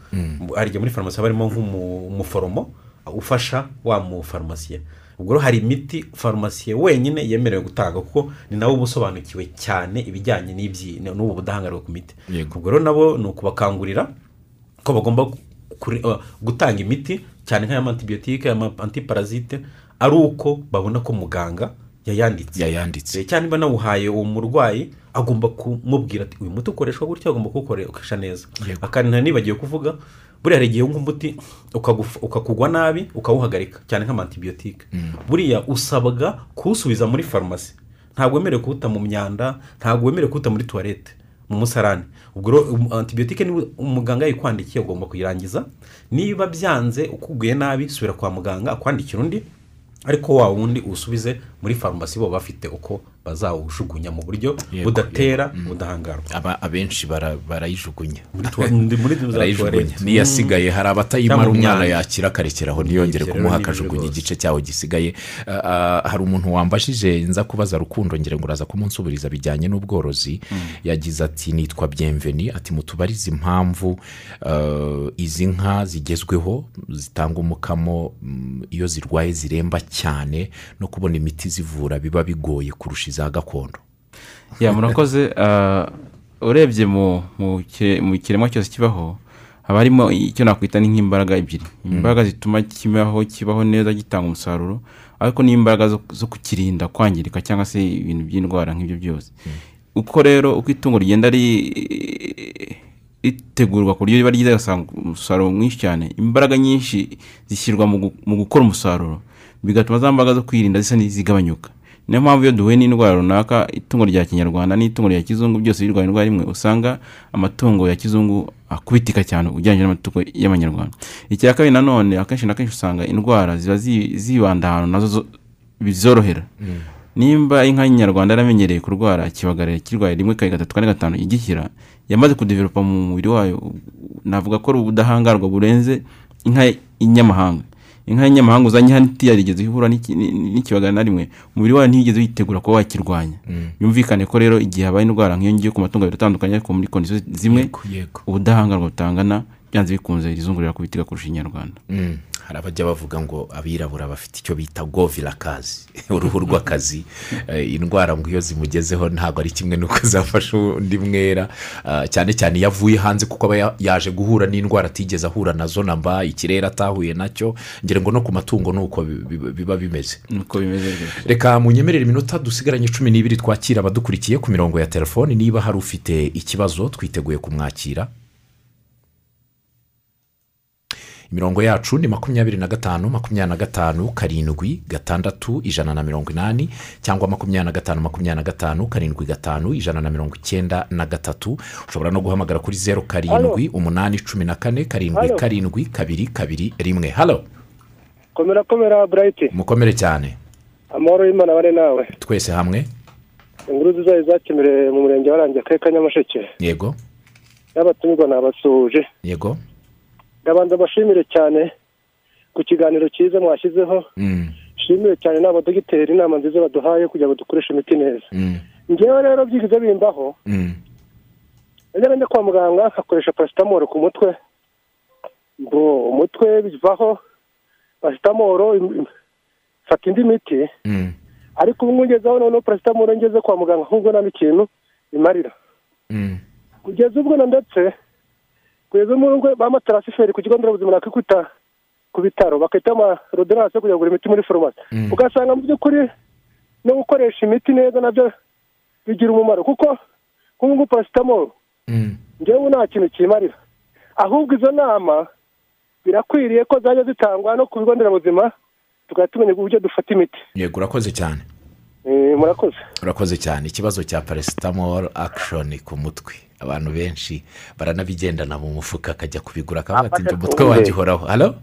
Hari igihe muri farumasi haba harimo nk'umuforomo ufasha wa mufarumasiye ubwo rero hari imiti farumasiye wenyine yemerewe gutanga kuko ni nawe uba usobanukiwe cyane ibijyanye n'ubu budahangarwa ku miti. Ubwo rero nabo ni ukubakangurira ko bagomba gutanga imiti cyane nk'ay'amantibiyotike antiparazite ari uko babona ko muganga yayanditse. Yayanditse. Eh, cyangwa niba nawuhaye uwo murwayi agomba kumubwira ati uyu muti ukoreshwa gutya? Agomba kuwukoresha neza. Yego. akandi ntanibagiwe kuvuga. Buriya hari igihe wumva umuti ukakugwa nabi ukawuhagarika. Cyane nk'amantibiyotike buriya usabwa kuwusubiza muri farumasi ntabwo wemerewe kuwuta mu myanda ntabwo wemerewe kuwuta muri tuwarete mu musarani ubwo um- antibiyotike umuganga yayikwandikiye ugomba kuyirangiza. Niba byanze ukubwiye nabi subira kwa muganga akwandikira undi ariko wa wundi uwusubize muri farumasi bo bafite uko bazawujugunya mu buryo budatera ubudahangarwa. Aba- abenshi bara- barayijugunya. Muri tuwa- ndi- muri za barayijugunya. tuwarete. Niyo asigaye hari abatayimara umwana yakira akarekeraho ntiyongere kumuha akajugunya igice cyawo gisigaye. Ah, ah, hari umuntu wambajije nza kubaza rukundo ngira ngo uraza kumunsubiriza bijyanye n'ubworozi. Yagize ati nitwa byemveni ati mutubarize impamvu ah, izi nka zigezweho zitanga umukamo mm, iyo zirwaye ziremba cyane no kubona imiti imiti zivura biba bigoye kurusha iza gakondo. Ya murakoze ah, urebye mu mu kire- mu kiremwa cyose kibaho haba harimo icyo nakwita ni nk'imbaraga ebyiri imbaraga zituma kibaho kibaho neza gitanga umusaruro ariko n'imbaraga zo- kukirinda kwangirika cyangwa se ibintu by'indwara nk'ibyo byose. Uko rero uko itungo rigenda ri- ritegurwa ku buryo riba ryiza rigasanga umusaruro mwinshi cyane. Imbaraga nyinshi zishyirwa mu gukora umusaruro. Bigatuma za mbaraga zo kwirinda zisa n'izigabanyuka. Niyo mpamvu iyo duhuye n'indwara runaka itungo rya kinyarwanda n'itungo rya kizungu byose birwaye indwara imwe usanga amatungo ya kizungu akubitika cyane ugereranyije n'amatungo y'amanyarwanda icya kabiri nanone akenshi na kenshi usanga indwara ziba zi- zibanda ahantu na zo zo- bizorohera. Nimba inka y'inyarwanda yaramenyereye kurwara ikibagarira kirwaye rimwe kabiri gatatu kane gatanu igikira yamaze kudevelopa mu mubiri wayo navuga ko ari ubudahangarwa burenze inka y'inyamahanga. Inka y'inyamahanga uzanye hano itiyarigeze ihura n'iki- ni- n'ikibagara na rimwe umubiri wayo ntiyigeze witegura kuba wakirwanya. Yumvikane ko rero igihe habaye indwara nk'iyo ngiyo ku matungo abiri atandukanye ariko muri kondisiyo zimwe ubudahangarwa butangana byanze bikunze irizungurira kubitika kurusha inyarwanda. Mm, hari abajya bavuga ngo abirabura bafite icyo bita govirakazi uruhu rw'akazi. Eh, indwara ngo iyo zimugezeho ntabwo ari kimwe n'uko zafasha undi mwera. Ah, cyane cyane iyo avuye hanze kuko aba ya- yaje guhura n'indwara atigeze ahura na zo na mba ikirere atahuye na cyo. Ngira ngo no ku matungo ni uko bi- bi- biba bimeze. Nuko bimeze rwose reka munyemerere iminota dusigaranye cumi n'ibiri twakira abadukurikiye ku mirongo ya telefoni. Niba hari ufite ikibazo twiteguye kumwakira. Imirongo yacu ni makumyabiri na gatanu makumyabiri na gatanu karindwi gatandatu ijana na mirongo inani cyangwa makumyabiri na gatanu makumyabiri na gatanu karindwi gatanu ijana na mirongo icyenda na gatatu. Ushobora no guhamagara kuri zeru karindwi umunani cumi na kane karindwi karindwi kabiri kabiri rimwe. Halo. Komera komera burayiti mukomere cyane. Amahoro y'imana bane nawe. Twese hamwe. Inkuru zizayo zakemurewe mu murenge warangiye akarere ka nyamasheke yego. N'abatumirwa nabasuhuje yego. Ndabanza mbashimire cyane ku kiganiro cyiza mwashyizeho. Mm, nshimire cyane n'abadogiteri inama nziza baduhaye kugira ngo dukoreshe imiti neza. Mm, ngewe rero byigize bimbaho. Mm, njya kwa muganga nkakoresha parasitamoro ku mutwe. Ngo umutwe bivaho im- fata indi miti. Mm, ariko ubu ngezeho noneho parasitamoro ngeze kwa muganga ahubwo nta n'ikintu imarira. Mm, kugeza ubwo na ndetse kugeza ubwo bama tarasiferi ku kigo nderabuzima nakwikuta ku bitaro. Bakahita amarodonanse yo kujya kugura imiti muri farumasi Mm. ugasanga mu by'ukuri no gukoresha imiti neza na byo bigira umumaro kuko nk'ubu ngubu parasitamoro mm. ngewe nta kintu kimarira. Ahubwo izo nama birakwiriye ko zajya zitangwa no ku bigo nderabuzima tukajya tumenya uburyo dufata imiti. Yego urakoze cyane. Eh, murakoze. Urakoze cyane. Ikibazo cya parasitamoro akishoni ku mutwe. Abantu benshi baranabigendana mu mufuka akajya kubigura akavuga ati umutwe wanjye uhoraho. Halo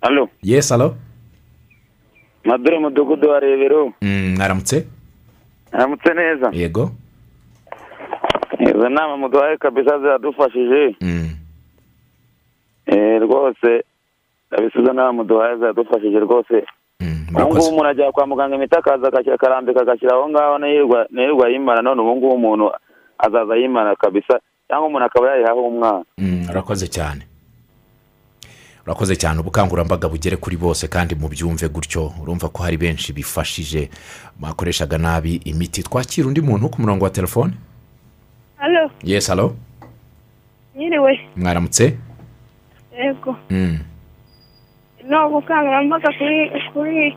halo yesi halo madure mudugudu wa rebero. Mm, mwaramutse aramutse neza. Yego. Izo nama muduhaye kabisa ziradufashije Mm, Eh, rwose kabisa izo nama muduhaye ziradufashije rwose. Mm, ubu ngubu murakoze umuntu ajya kwa muganga imiti akaza agashyira akarambika agashyira aho ngaho ntirirwa ayimara. None ubu ngubu umuntu azaza ayimara kabisa cyangwa umuntu akaba yayihaho umwana Mm, urakoze cyane. Urakoze cyane. Ubukangurambaga bugere kuri bose kandi mubyumve gutyo. Urumva ko hari benshi bifashije. Bakoreshaga nabi imiti. Twakira undi muntu ku murongo wa telefone? Halo. Yesi halo. Nyiriwe mwaramutse? Yego. Mm, ni ubukangurambaga kuri kuri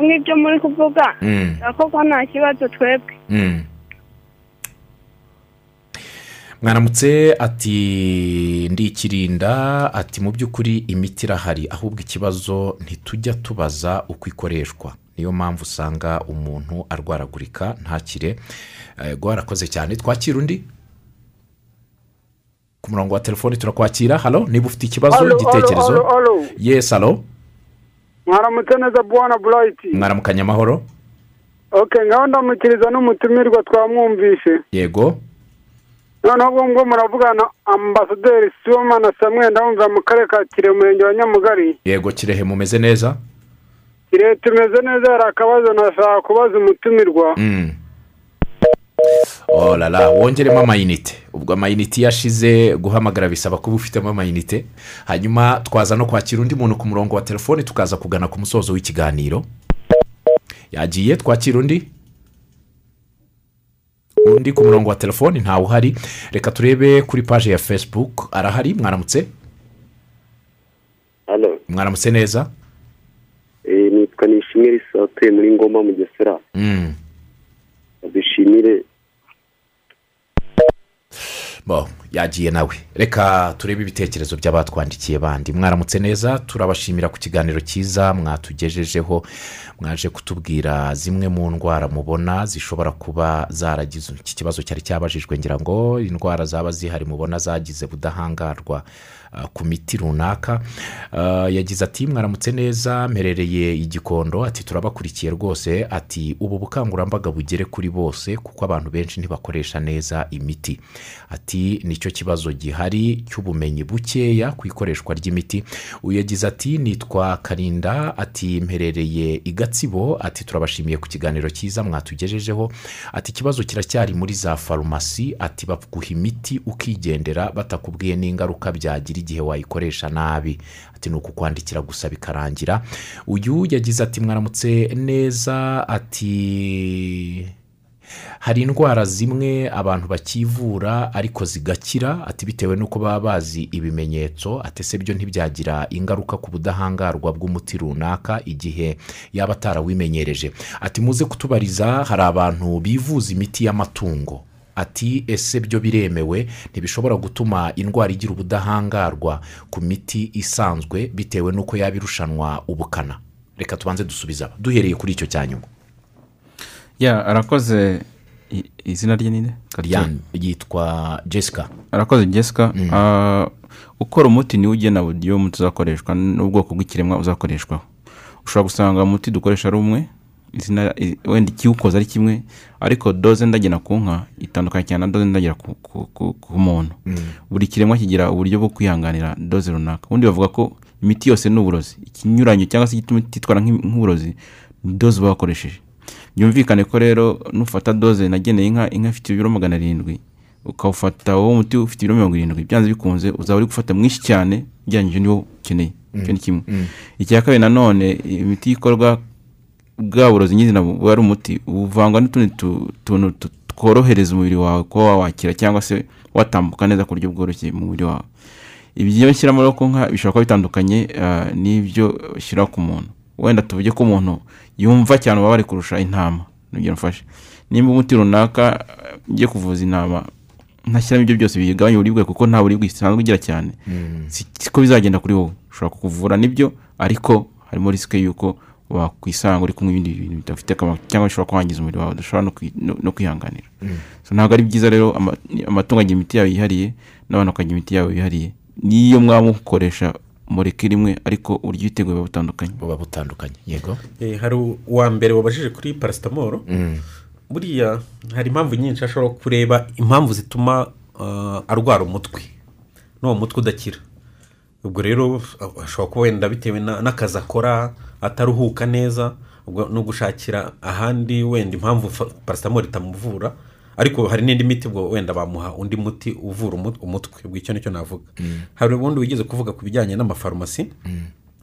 nk'ibyo muri kuvuga. Mm, koko nta kibazo twebwe. Mm. mwaramutse ati ndikirinda ati mu by'ukuri imiti irahari ahubwo ikibazo ntitujya tubaza uko ikoreshwa. Niyo mpamvu usanga umuntu arwaragurika ntakire. Yego warakoze cyane twakira undi? Ku murongo wa telefoni turakwakira. Halo niba ufite ikibazo igitekerezo. yesi halo mwaramutse neza bwana burayiti mwaramukanye amahoro. Oke ngaho ndamukiriza n'umutumirwa twamwumvishe yego. Noneho ubwo ngubwo muravugana ambasaderi sibomana samwe ndamwumva mu karere ka kirehe umurenge wa nyamugari. Yego kirehe mumeze neza? Kirehe tumeze neza hari akabazo nashaka kubaza umutumirwa Mm. Oh la la. Wongeremo amayinite ubwo amayinite iyo ashize guhamagara bisaba kuba ufitemo amayinite hanyuma twaza no kwakira undi muntu ku murongo wa telefoni tukaza kugana ku musozo w'ikiganiro. Yagiye twakira undi? Undi ku murongo wa telefoni ntawe uhari. Reka turebe kuri paji ya facebook. Arahari? Mwaramutse? Mwaramutse neza? Nitwa nishimwe utuye muri ngoma mu gesera. Mm. dushimire yagiye nawe. Reka turebe ibitekerezo by'abatwandikiye bandi. Mwaramutse neza turabashimira ku kiganiro cyiza mwatugejejeho mwaje kutubwira zimwe mu ndwara mubona zishobora kuba zaragize iki kibazo cyari cyabajijwe ngira ngo indwara zaba zihari mubona zagize ubudahangarwa ah, ku miti runaka. Ah, yagize ati mwaramutse neza mperereye igikondo ati turabakurikiye rwose. Ati ubu bukangurambaga bugere kuri bose kuko abantu benshi ntibakoresha neza imiti. Ati ni cyo kibazo gihari cy'ubumenyi bukeya ku ikoreshwa ry'imiti. Yagize ati nitwa karinda. Ati mperereye i gatsibo. Ati turabashimiye ku kiganiro cyiza mwatugejejeho. Ati ikibazo kiracyari muri za farumasi. Ati baguha imiti ukigendera batakubwiye n'ingaruka byagira igihe wayikoresha nabi. Ati ni ukukwandikira gusa bikarangira. Uyu yagize ati mwaramutse neza. Ati hari indwara zimwe abantu bakivura ariko zigakira. Ati bitewe n'uko baba bazi ibimenyetso. Ati se byo ntibyagira ingaruka ku budahangarwa bw'umuti runaka igihe yaba atarawimenyereje. Ati muze kutubariza hari abantu bivuza imiti y'amatungo. Ati ese byo biremewe? Ntibishobora gutuma indwara igira ubudahangarwa ku miti isanzwe bitewe n'uko yaba irushanwa ubukana. Reka tubanze dusubiza duhereye kuri icyo cya nyuma. Ya arakoze izina rye Yan yitwa jessica. Arakoze jessica. Ah, ukora umuti ni we ugena uburyo umuti uzakoreshwa n'ubwoko bw'ikiremwa uzakoreshwaho. Ushobora gusanga umuti dukoresha ari umwe izina wenda ikiwukoze ari kimwe ariko doze ndagena ku nka itandukanye cyane na doze ndagera ku, muntu. Buri kiremwa kigira uburyo bwo kwihanganira doze runaka. Ubundi bavuga ko imiti yose ni uburozi. Ikinyuranyo cyangwa se igituma ititwara nk'uburozi ni doze uba wakoresheje. Byumvikane ko rero nufata doze nageneye inka inka ifite ibiro magana arindwi ukawufata wowe umuti ufite ibiro mirongo irindwi byanze bikunze uzaba uri gufata mwinshi cyane ugereranyije n'iwo ukeneye. Icyo ni kimwe. Icya kabiri nanone imiti ikorwa bwa burozi nyine buba ari umuti buvangwa n'utundi tu- tuntu tu- tworohereza umubiri wawe kuba wawakira cyangwa se watambuka neza ku buryo bworoshye mu mubiri wawe. Ibyo nshyira muri nka bishobora kuba bitandukanye ah, n'ibyo ushyira ku muntu. Wenda tuvuge ko umuntu yumva cyane ubabare kurusha intama ni byo mfashe. Nimba umuti runaka ngiye kuvuza intama ntashyiramo ibyo byose bigabanya uburibwe kuko nta buribwe isanzwe ugira cyane. Si siko bizagenda kuri wowe. Ushobora kukuvura ni byo ariko harimo risike y'uko wakwisanga uri kunywa ibindi bintu bidafite akamaro cyangwa bishobora kwangiza umubiri wawe udashobora no kwi- no- no kwihanganira. So, ntabwo ari byiza rero ama- amatungo agira imiti yabo yihariye n'abantu bakagira imiti yabo yihariye. N'iyo mwaba mukoresha mureke rimwe ariko uburyo biteguye buba butandukanye buba butandukanye yego. Eh, hari uwa mbere wabajije kuri parasitamoro buriya hari impamvu nyinshi ashobora kureba impamvu zituma ah, arwara umutwe. N'uwo mutwe udakira. Ubwo rero ashobora kuba wenda bitewe na- n'akazi akora ataruhuka neza ubwo no gushakira ahandi wenda impamvu parasitamoro itamuvura ariko hari n'indi miti ubwo wenda bamuha undi muti uvura umu- umutwe ubwo icyo ni cyo navuga. Hari ubundi wigeze kuvuga ku bijyanye n'amafarumasi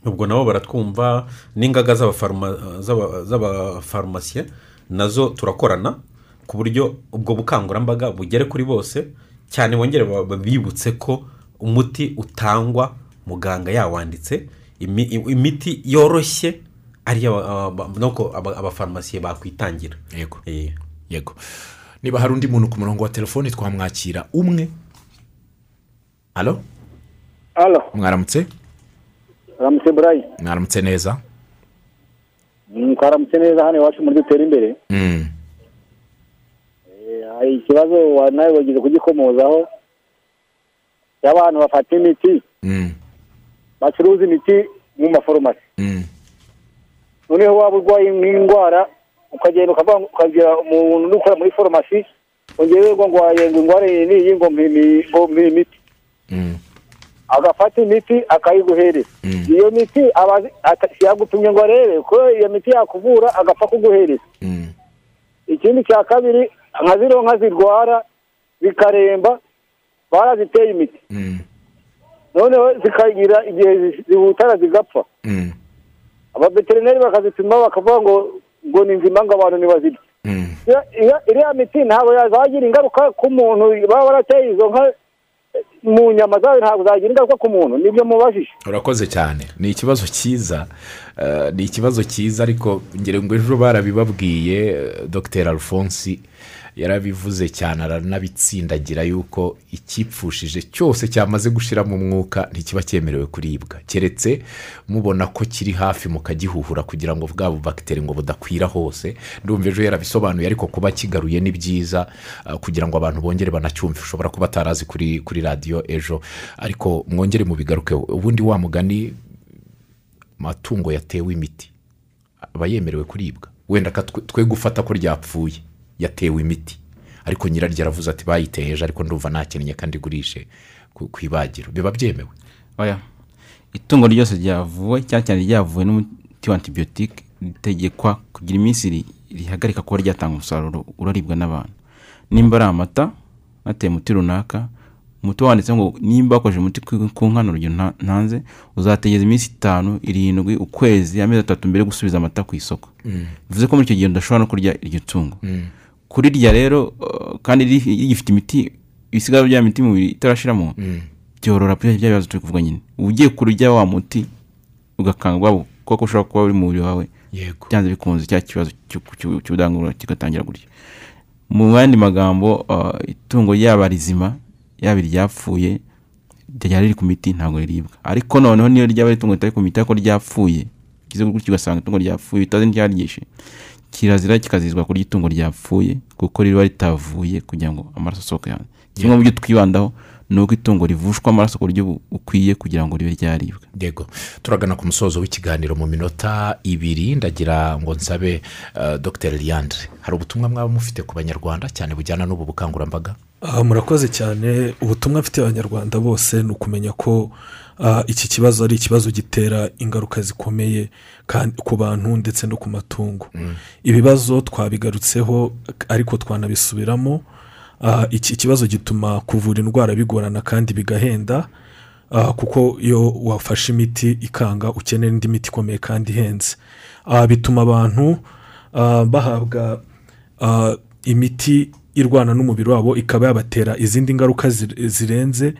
ubwo nabo baratwumva n'ingaga z'abafaruma- z'aba- z'abafarumasiye na zo turakorana ku buryo ubwo bukangurambaga bugere kuri bose cyane bongere ba- babibutse ko umuti utangwa muganga yawanditse imi- imiti yoroshye ariyo abafarumasiye bakwitangira. Yego. Eh. yego. Niba hari undi muntu ku murongo wa telefoni twamwakira. Umwe. Hano mwaramutse? Ramutse burayi mwaramutse neza? Twaramutse neza hano iwacu muri dutera imbere. Mm. Eh, hari ikibazo wa- nawe wagize kugikomozaho. Cy'abantu bafata imiti. Mm. Bacuruza imiti mu mafarumasi Mm. noneho waba urwaye nk'indwara ukagenda ukabwira umuntu ukora muri farumasi ngewe ngo ndwaye ngo indwara iyi n'iyi ngo mpa imiti Mm. agafata imiti akayiguhereza Mm. iyo miti yagutumye ngo arebe ko iyo miti yakuvura agapfa kuguhereza ikindi cya kabiri nka ziriya nka zirwara zikaremba baraziteye imiti. Noneho zikagira igihe zi- zihutara zigapfa. Mm. abaveterineri bakazipima bakavuga ngo ngo ni nzima ngo abantu ntibazirye. Mm. Iriya- miti ntabwo yazagira ingaruka ku muntu baba barateye izo nka mu nyama zayo ntabwo zagira ingaruka ku muntu ni byo mubajije. Urakoze cyane. Ni ikibazo cyiza eh, ni ikibazo cyiza ariko ngira ngo ejo barabibabwiye eh, dr. Alphonse yarabivuze cyane aranabitsindagira yuko icyipfushije cyose cyamaze gushiramo umwuka ntikiba cyemerewe kuribwa. Keretse mubona ko kiri hafi mukagihuhura kugira ngo bwa bubagiteri ngo budakwira hose ndumva ejo yarabisobanuye ariko kuba kigaruye ni byiza eh, kugira ngo abantu bongere banacyumve. Ushobora kuba atarazi kuri kuri radiyo ejo ariko mwongere mubigaruke. Ubundi wa mugani amatungo yatewe imiti aba yemerewe kuribwa. Wenda twe gufata ko ryapfuye. Yatewe imiti. Ariko nyiraryo aravuze ati bayiteye ejo ariko ndumva ntakennye kandi igurishe ku ibagiro. Biba byemewe. Oya. Itungo ryose ryavuwe cyane cyane ryavuwe n'umuti wa antibiyotike ritegekwa kugira iminsi ri- rihagarika kuba ryatanga umusaruro uraribwa n'abantu. Nimba ari amata nateye umuti runaka umuti wanditseho ngo nimba wakoresheje umuti ku nka urugero nta- ntanze uzategereza iminsi itanu irindwi ukwezi amezi atatu mbere yo gusubiza amata ku isoko. Bivuze ko muri icyo gihe udashobora no kurya iryo tungo. Kurirya rero uh, kandi ri- rigifite imiti ibisigara bya miti mu mubiri itarashiramo byorora bya bibazo turi kuvuga nyine. Uba ugiye kurya wa muti ugakanga bwabo kuko ushobora kuba uri mu mubiri wawe byanze bikunze cya kibazo cy'u- cy'u- cy'ubudangura kigatangira gutya. Mu yandi magambo uh, itungo yaba rizima yaba iryapfuye ryari riri ku miti ntabwo riribwa. Ariko noneho niyo ryaba ari itungo ritari ku miti ariko ryapfuye gutya ugasanga itungo ryapfuye utazi n'iryaryishe kirazira kikazizwa kurya itungo ryapfuye kuko riba ritavuye kugira ngo amaraso asohoke hanze kimwe mu byo twibandaho ni uko itungo rivushwa amaraso ku buryo bu- bukwiye kugira ngo ribe ryaribwa. Yego. Turagana ku musozo w'ikiganiro mu minota ibiri. Ndagira ngo nsabe uh, dr. Liandre hari ubutumwa mwaba mufite ku banyarwanda cyane bujyana n'ubu bukangurambaga? Aha murakoze cyane. Ubutumwa mfite abanyarwanda bose ni ukumenya ko iki kibazo ari ikibazo gitera ingaruka zikomeye ku bantu ndetse no ku matungo. Ibibazo twabigarutseho ariko twanabisubiramo. Ah, iki kibazo gituma kuvura indwara bigorana kandi bigahenda. Ah, kuko iyo wafashe imiti ikanga ukenera indi miti ikomeye kandi ihenze. Ah, bituma abantu ah, bahabwa ah, imiti irwana n'umubiri wabo ikaba yabatera izindi ngaruka zir- zirenze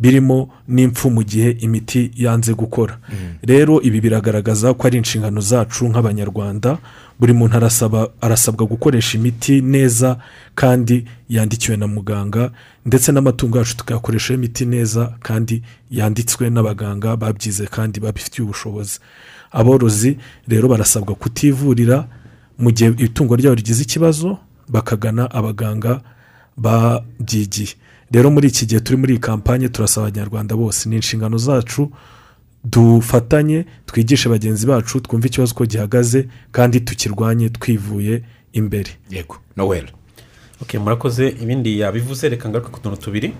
birimo n'impfu mu gihe imiti yanze gukora. Rero ibi biragaragaza ko ari inshingano zacu nk'abanyarwanda buri muntu arasaba arasabwa gukoresha imiti neza kandi yandikiwe na muganga ndetse n'amatungo yacu tukayakoresha imiti neza kandi yanditswe n'abaganga babyize kandi babifitiye ubushobozi. Aborozi rero barasabwa kutivurira mu gihe itungo ryabo rigize ikibazo bakagana abaganga babyigiye. Rero muri iki gihe turi muri iyi kampanye turasaba abanyarwanda bose ni inshingano zacu dufatanye twigishe bagenzi bacu twumve ikibazo uko gihagaze kandi tukirwanye twivuye imbere. Yego. Noweli ok murakoze. Ibindi yabivuze reka ngaruke ku tuntu tubiri.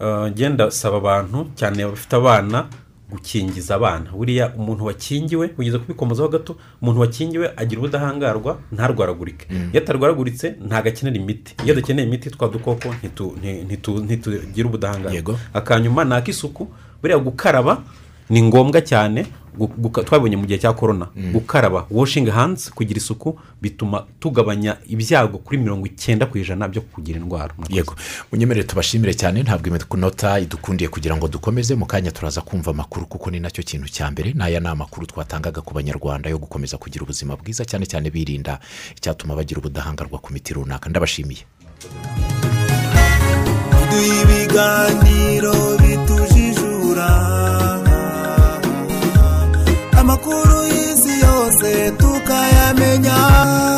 Uh, ngenda saba abantu cyane bafite abana gukingiza abana. Buriya umuntu wakingiwe ugeze kubikomozaho gato umuntu wakingiwe agira ubudahangarwa ntarwaragurike. Iyo atarwaraguritse ntabwo akenera imiti. Iyo dukeneye imiti twa dukoko ntitu- nti- ntitu- ntitugira ubudahangarwa. Akanyuma ni ak'isuku buriya gukaraba ni ngombwa cyane twabonye mu gihe cya korona mm. gukaraba washingi handizi kugira isuku bituma tugabanya ibyago kuri mirongo icyenda ku ijana byo kugira indwara. Yego. Munyemerere tubashimire cyane ntabwo inota idukundiye kugira ngo dukomeze mu kanya turaza kumva amakuru kuko ni na cyo kintu cya mbere. N'aya ni amakuru twatangaga ku banyarwanda yo gukomeza kugira ubuzima bwiza cyane cyane birinda icyatuma bagira ubudahangarwa ku miti runaka. Ndabashimiye. Ibiganiro bituje kumenya